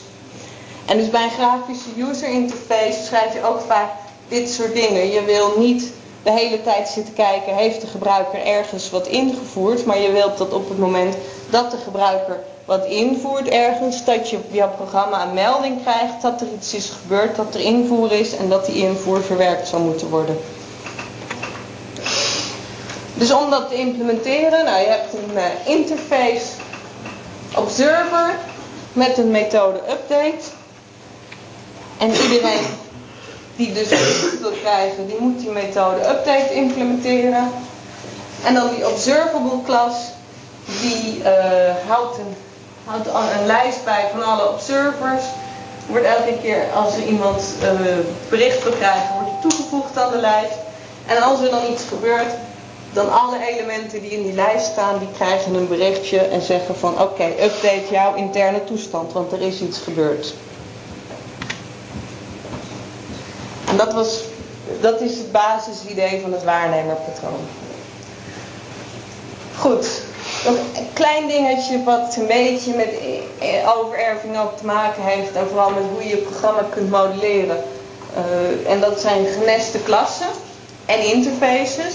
[SPEAKER 1] En dus bij een grafische user interface schrijf je ook vaak dit soort dingen. Je wil niet de hele tijd zitten kijken, heeft de gebruiker ergens wat ingevoerd, maar je wilt dat op het moment dat de gebruiker wat invoert ergens, dat je via programma een melding krijgt dat er iets is gebeurd, dat er invoer is en dat die invoer verwerkt zou moeten worden. Dus om dat te implementeren, nou je hebt een uh, interface observer met een methode update. En iedereen die dus een wil krijgen, die moet die methode update implementeren. En dan die observable klas, die uh, houdt, een, houdt een lijst bij van alle observers. Wordt elke keer als er iemand uh, bericht wil krijgen, wordt toegevoegd aan de lijst. En als er dan iets gebeurt, dan alle elementen die in die lijst staan, die krijgen een berichtje en zeggen van oké, update jouw interne toestand, want er is iets gebeurd. En dat, was, dat is het basisidee van het waarnemerpatroon. Goed, een klein dingetje wat een beetje met overerving ook te maken heeft en vooral met hoe je je programma kunt modelleren. Uh, en dat zijn geneste klassen en interfaces.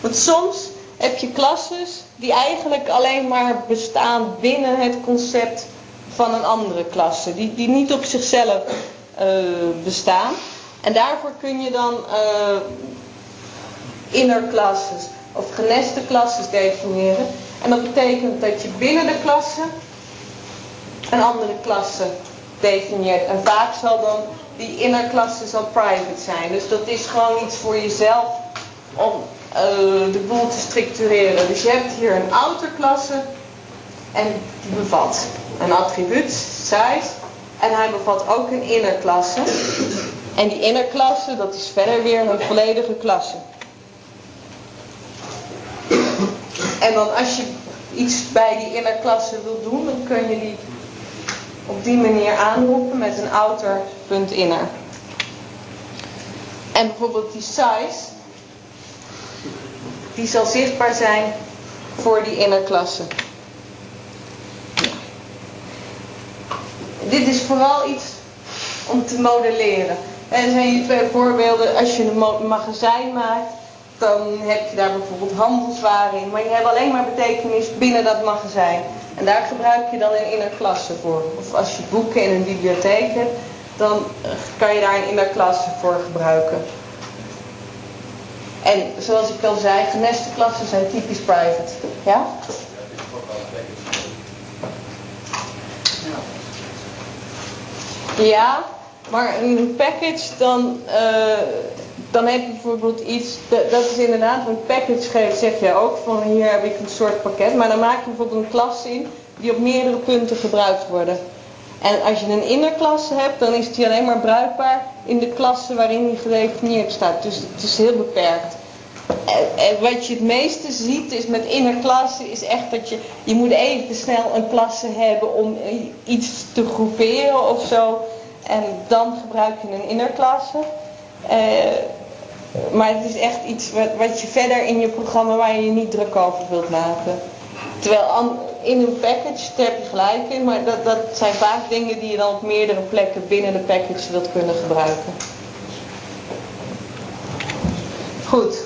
[SPEAKER 1] Want soms heb je klasses die eigenlijk alleen maar bestaan binnen het concept van een andere klasse. Die, die niet op zichzelf uh, bestaan. En daarvoor kun je dan uh, inner of geneste klasses definiëren. En dat betekent dat je binnen de klasse een andere klasse definieert. En vaak zal dan die inner klasse zal private zijn. Dus dat is gewoon iets voor jezelf om uh, de boel te structureren. Dus je hebt hier een outer klasse en die bevat een attribuut, size, en hij bevat ook een inner klasse. En die inner klasse, dat is verder weer een volledige klasse. En dan als je iets bij die inner klasse wil doen, dan kun je die op die manier aanroepen met een outer.inner. En bijvoorbeeld die size, die zal zichtbaar zijn voor die innerklasse. Dit is vooral iets om te modelleren. En er zijn hier twee voorbeelden. Als je een magazijn maakt, dan heb je daar bijvoorbeeld handelswaren in. Maar je hebt alleen maar betekenis binnen dat magazijn. En daar gebruik je dan een innerklasse voor. Of als je boeken in een bibliotheek hebt, dan kan je daar een innerklasse voor gebruiken. En zoals ik al zei, geneste klassen zijn typisch private. Ja? Ja, maar een package dan, uh, dan heb je bijvoorbeeld iets, dat is inderdaad, een package zeg je ook van hier heb ik een soort pakket, maar dan maak je bijvoorbeeld een klas in die op meerdere punten gebruikt worden. En als je een innerklasse hebt, dan is die alleen maar bruikbaar in de klasse waarin die gedefinieerd staat. Dus het is heel beperkt. En, wat je het meeste ziet is met innerklasse is echt dat je, je moet even snel een klasse hebben om iets te groeperen of zo. En dan gebruik je een innerklasse. Uh, maar het is echt iets wat, wat je verder in je programma waar je je niet druk over wilt maken. Terwijl in een package, daar heb je gelijk in, maar dat, dat zijn vaak dingen die je dan op meerdere plekken binnen de package wilt kunnen gebruiken. Goed.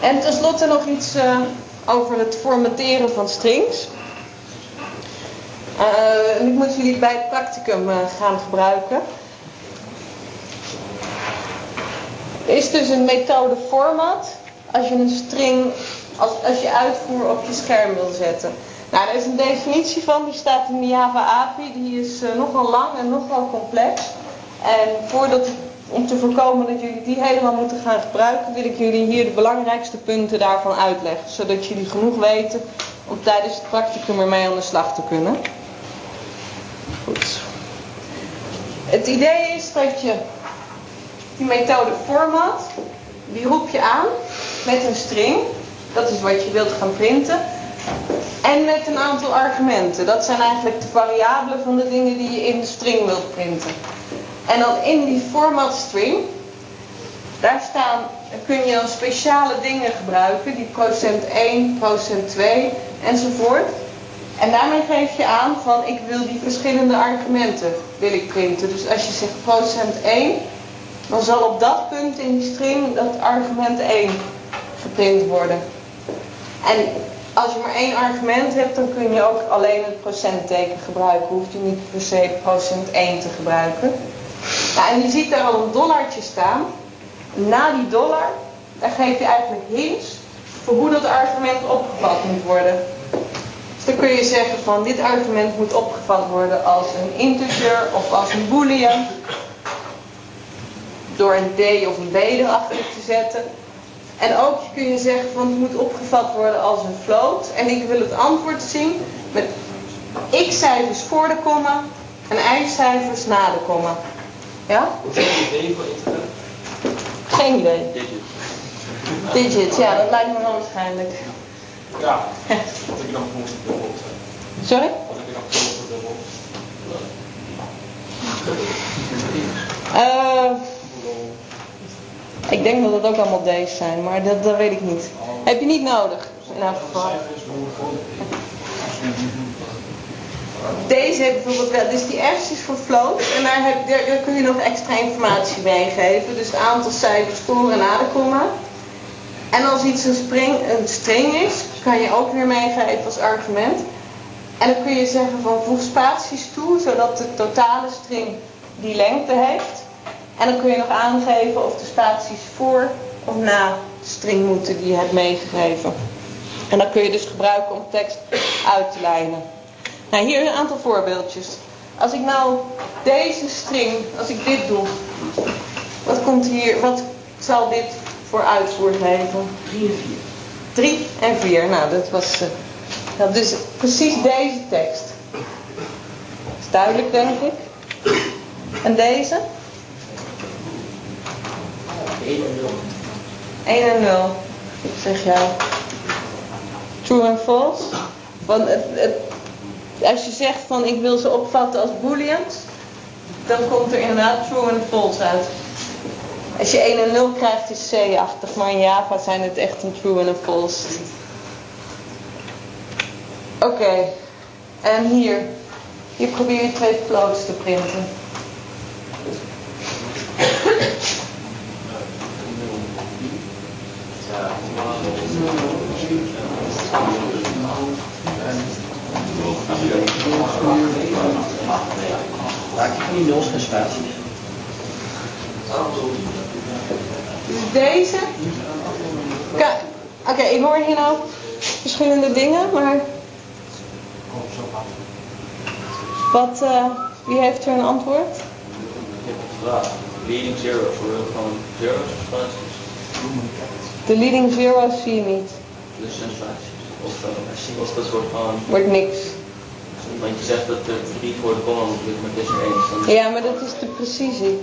[SPEAKER 1] En tenslotte nog iets uh, over het formateren van strings. Uh, ik moet jullie bij het practicum uh, gaan gebruiken. Er is dus een methode format als je een string, als, als je uitvoer op je scherm wil zetten. Nou, daar is een definitie van, die staat in de Java API. Die is uh, nogal lang en nogal complex. En voordat, om te voorkomen dat jullie die helemaal moeten gaan gebruiken, wil ik jullie hier de belangrijkste punten daarvan uitleggen. Zodat jullie genoeg weten om tijdens het practicum ermee aan de slag te kunnen. Goed. Het idee is dat je die methode format, die roep je aan met een string. Dat is wat je wilt gaan printen. En met een aantal argumenten. Dat zijn eigenlijk de variabelen van de dingen die je in de string wilt printen. En dan in die format string, daar staan, kun je dan speciale dingen gebruiken. Die procent 1, procent 2 enzovoort. En daarmee geef je aan van ik wil die verschillende argumenten wil ik printen. Dus als je zegt procent 1, dan zal op dat punt in die string dat argument 1 geprint worden. En als je maar één argument hebt, dan kun je ook alleen het procentteken gebruiken. Hoeft je niet per se procent 1 te gebruiken. En je ziet daar al een dollartje staan. Na die dollar, daar geef je eigenlijk hints voor hoe dat argument opgevat moet worden. Dus dan kun je zeggen van dit argument moet opgevat worden als een integer of als een boolean. Door een d of een b erachter te zetten. En ook kun je zeggen van het moet opgevat worden als een float. En ik wil het antwoord zien met x-cijfers voor de komma en y-cijfers na de komma. Ja?
[SPEAKER 5] idee voor?
[SPEAKER 1] Geen idee.
[SPEAKER 5] Digit.
[SPEAKER 1] Digit, ja, dat lijkt me wel waarschijnlijk.
[SPEAKER 2] Ja, (laughs) wat heb je dan volgens de dubbel?
[SPEAKER 1] Sorry?
[SPEAKER 2] Wat heb je dan volgens de dubbel?
[SPEAKER 1] Eh, ik denk dat het ook allemaal D's zijn, maar dat, dat weet ik niet. Heb je niet nodig, in elk geval. Deze heeft bijvoorbeeld wel, dus die F's is voor float en daar, heb, daar, kun je nog extra informatie bij geven. Dus het aantal cijfers voor en na de komma. En als iets een, spring, een string is, kan je ook weer meegeven als argument. En dan kun je zeggen van voeg spaties toe, zodat de totale string die lengte heeft. En dan kun je nog aangeven of de spaties voor of na de string moeten die je hebt meegegeven. En dan kun je dus gebruiken om tekst uit te lijnen. Nou, hier een aantal voorbeeldjes. Als ik nou deze string, als ik dit doe, wat komt hier, wat zal dit voor uitvoer geven? 3 en 4. 3 en 4, nou dat was uh, nou, dus precies deze tekst. Dat is duidelijk denk ik. En deze?
[SPEAKER 5] 1 en 0.
[SPEAKER 1] 1 en 0. Ik zeg jou. True en false. Want het, het, als je zegt van ik wil ze opvatten als booleans, dan komt er inderdaad true en false uit. Als je 1 en 0 krijgt is C-achtig, maar in Java zijn het echt een true en een false. Oké, en hier. Hier probeer je twee floats te printen.
[SPEAKER 5] Maak je van die?
[SPEAKER 1] Dus deze. Oké, ik hoor hier nou verschillende dingen, maar. Wat, eh, wie heeft er een antwoord?
[SPEAKER 5] Ik heb een vraag. Leading zero voor gewoon zero's of spaties?
[SPEAKER 1] De leading zero's zie je niet.
[SPEAKER 5] Dus zijn spaties. Of, uh, of dat soort van.
[SPEAKER 1] Wordt niks.
[SPEAKER 5] Want je zegt dat er drie voor de komma moet maar het is er één.
[SPEAKER 1] Ja, maar dat is de precisie.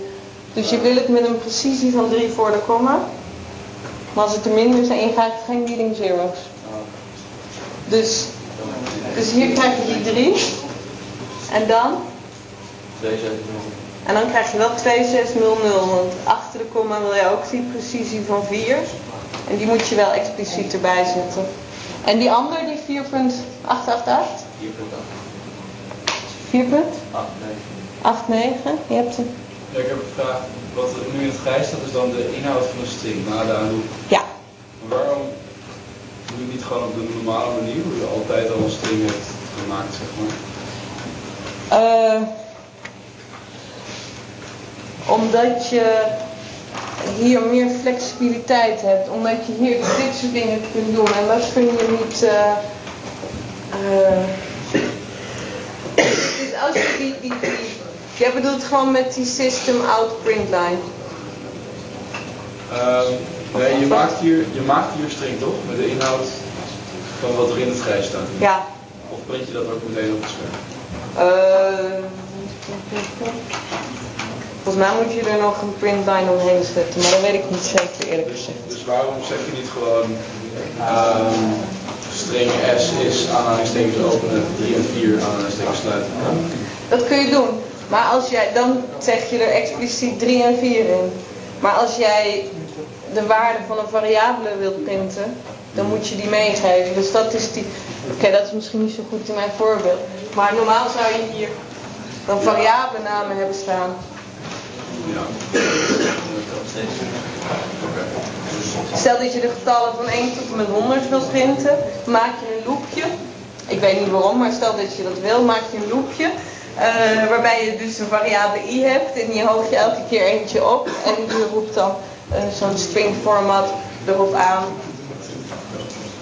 [SPEAKER 1] Dus je wil het met een precisie van 3 voor de komma. Maar als het er minder zijn, je krijgt geen leading zero's. Dus, dus hier krijg je die 3. En dan?
[SPEAKER 5] Twee zeven nul.
[SPEAKER 1] En dan krijg je wel 2600, want achter de komma wil je ook die precisie van 4. En die moet je wel expliciet erbij zetten. En die andere, die 4.888?
[SPEAKER 5] 4.8.
[SPEAKER 1] 4 punt?
[SPEAKER 5] 8,
[SPEAKER 1] 89? Je hebt hem.
[SPEAKER 3] Ja, ik heb een vraag. Wat er nu in het grijs staat is dan de inhoud van een string na de aanroep.
[SPEAKER 1] Ja.
[SPEAKER 3] Maar waarom doe je niet gewoon op de normale manier, hoe je altijd al een string hebt gemaakt, zeg maar?
[SPEAKER 1] Eh, omdat je hier meer flexibiliteit hebt. Omdat je hier dit soort dingen kunt doen. En dat kun je niet... eh, eh, (coughs) dus als je die, die, die... Jij bedoelt gewoon met die system out print line.
[SPEAKER 3] Ehm, nee, je maakt, hier, je maakt hier string toch? Met de inhoud van wat er in het vrij staat.
[SPEAKER 1] Ja.
[SPEAKER 3] Of print je dat ook meteen op het scherm?
[SPEAKER 1] Eh, volgens mij moet je er nog een printline omheen zetten, maar dat weet ik niet zeker eerlijk gezegd.
[SPEAKER 3] Dus waarom zeg je niet gewoon ehm, string S is aanhalingstekens openen, 3 en 4 aanhalingstekens sluiten?
[SPEAKER 1] Dat kun je doen, maar als jij, dan zeg je er expliciet 3 en 4 in. Maar als jij de waarde van een variabele wilt printen, dan moet je die meegeven. Dus dat is die. Oké, dat is misschien niet zo goed in mijn voorbeeld. Maar normaal zou je hier dan variabele namen hebben staan.
[SPEAKER 3] Ja.
[SPEAKER 1] Stel dat je de getallen van 1 tot en met 100 wilt printen, maak je een loopje. Ik weet niet waarom, maar stel dat je dat wil, maak je een loopje. eh, waarbij je dus een variabele i hebt en die hoog je elke keer eentje op. En je roept dan eh, zo'n string format erop aan.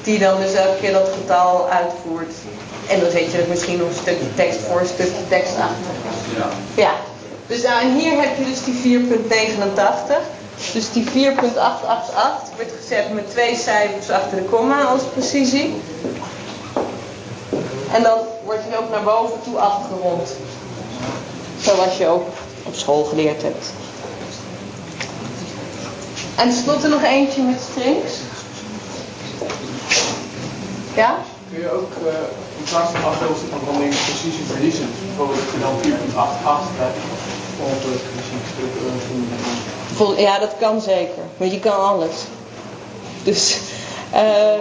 [SPEAKER 1] Die dan dus elke keer dat getal uitvoert. En dan zet je er misschien nog een stukje tekst voor, een stukje tekst achter.
[SPEAKER 3] Ja.
[SPEAKER 1] Ja, dus hier heb je dus die 4.89. Dus die 4.888 wordt gezet met twee cijfers achter de komma als precisie. En dan wordt hij ook naar boven toe afgerond. Zoals je ook op school geleerd hebt. En tenslotte nog eentje met strings. Ja?
[SPEAKER 2] Kun je ook uh, in plaats van afbeelden van je precisie verliezen, bijvoorbeeld dat je dan 4.88 krijgt, uh,
[SPEAKER 1] Vol- Ja, dat kan zeker. Want je kan alles. Dus, eh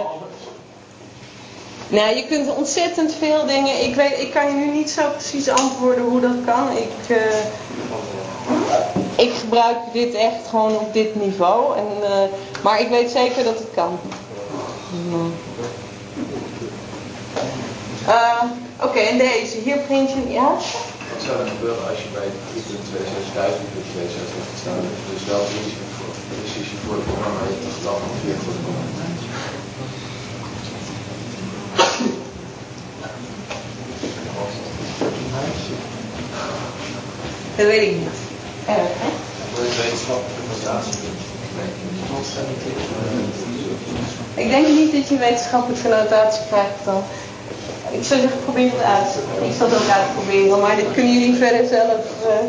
[SPEAKER 1] nou, je kunt ontzettend veel dingen. Ik, weet, ik kan je nu niet zo precies antwoorden hoe dat kan. Ik, eh, ik gebruik dit echt gewoon op dit niveau. En, eh, maar ik weet zeker dat het kan. Oké, en deze. Hier print je... Ja?
[SPEAKER 6] Wat zou er gebeuren als je bij 3.26000 hebt staan? Dus wel precisie voor, de komma, maar je hebt een getal van 4 voor de komma.
[SPEAKER 1] Dat weet ik niet. Erg, hè?
[SPEAKER 6] Voor een wetenschappelijke notatie.
[SPEAKER 1] Ik denk niet dat je wetenschappelijke notatie krijgt dan. Ik zou zeggen, probeer het uit. Ik zal het ook uitproberen, maar dit kunnen jullie verder zelf. eh.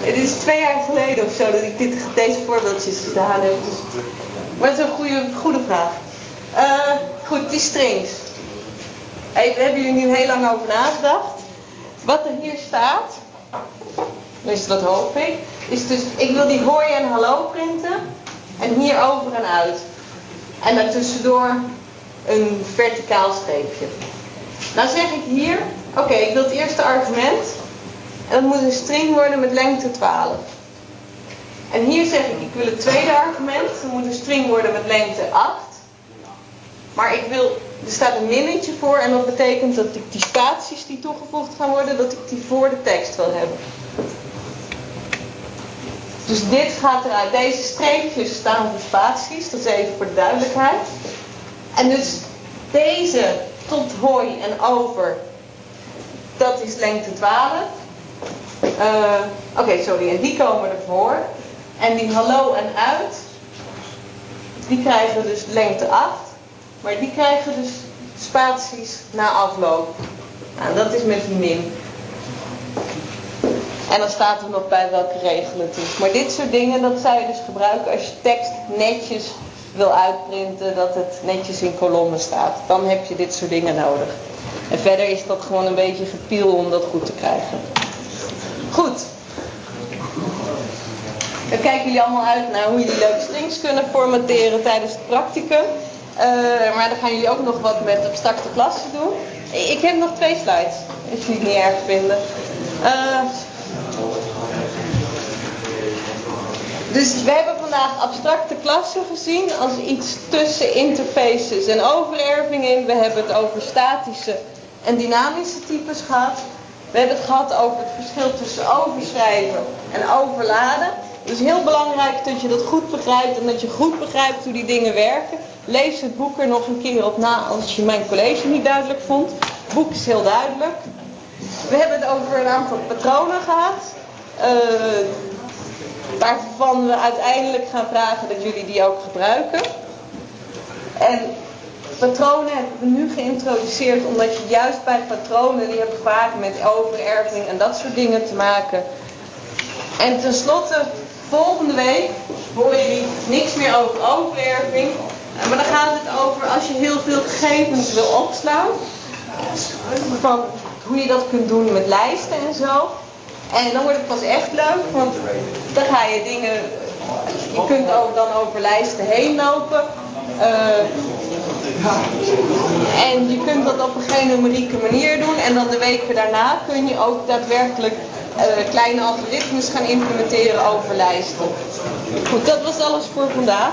[SPEAKER 1] Het is twee jaar geleden of zo dat ik dit, deze voorbeeldjes gedaan heb. Dus, maar het is een goede, goede vraag. Eh, goed, die strings. Hebben jullie nu heel lang over nagedacht. Wat er hier staat, dus dat hoop ik, is dus ik wil die hoi en hallo printen. En hier over en uit. En daartussendoor een verticaal streepje. Nou zeg ik hier, oké, ik wil het eerste argument. En dat moet een string worden met lengte 12. En hier zeg ik, ik wil het tweede argument. Dat moet een string worden met lengte 8. Maar ik wil, er staat een minnetje voor en dat betekent dat ik die spaties die toegevoegd gaan worden, dat ik die voor de tekst wil hebben. Dus dit gaat eruit. Deze streepjes staan voor spaties, dat is even voor de duidelijkheid. En dus deze tot hooi en over, dat is lengte 12. Eh, Oké, sorry, en die komen ervoor. En die hallo en uit, die krijgen dus lengte 8. Maar die krijgen dus spaties na afloop. Nou, dat is met die min. En dan staat er nog bij welke regel het is. Maar dit soort dingen, dat zou je dus gebruiken als je tekst netjes wil uitprinten, dat het netjes in kolommen staat. Dan heb je dit soort dingen nodig. En verder is dat gewoon een beetje gepiel om dat goed te krijgen. Goed. Dan kijken jullie allemaal uit naar hoe jullie leuke strings kunnen formateren tijdens het practicum. Eh, maar dan gaan jullie ook nog wat met abstracte klassen doen. Ik heb nog twee slides, als jullie het niet erg vinden. Eh, dus we hebben vandaag abstracte klassen gezien als iets tussen interfaces en overerving in. We hebben het over statische en dynamische types gehad. We hebben het gehad over het verschil tussen overschrijven en overladen. Het is heel belangrijk dat je dat goed begrijpt en dat je goed begrijpt hoe die dingen werken. Lees het boek er nog een keer op na als je mijn college niet duidelijk vond. Het boek is heel duidelijk. We hebben het over een aantal patronen gehad. Uh, waarvan we uiteindelijk gaan vragen dat jullie die ook gebruiken. En patronen hebben we nu geïntroduceerd omdat je juist bij patronen, die hebben vaak met overerving en dat soort dingen te maken. En tenslotte, volgende week hoor je niks meer over overerving. Maar dan gaat het over als je heel veel gegevens wil opslaan. Van hoe je dat kunt doen met lijsten en zo. En dan wordt het pas echt leuk, want dan ga je dingen. Je kunt ook dan over lijsten heen lopen. Uh, en je kunt dat op een generieke manier doen. En dan de weken daarna kun je ook daadwerkelijk uh, kleine algoritmes gaan implementeren over lijsten. Goed, dat was alles voor vandaag.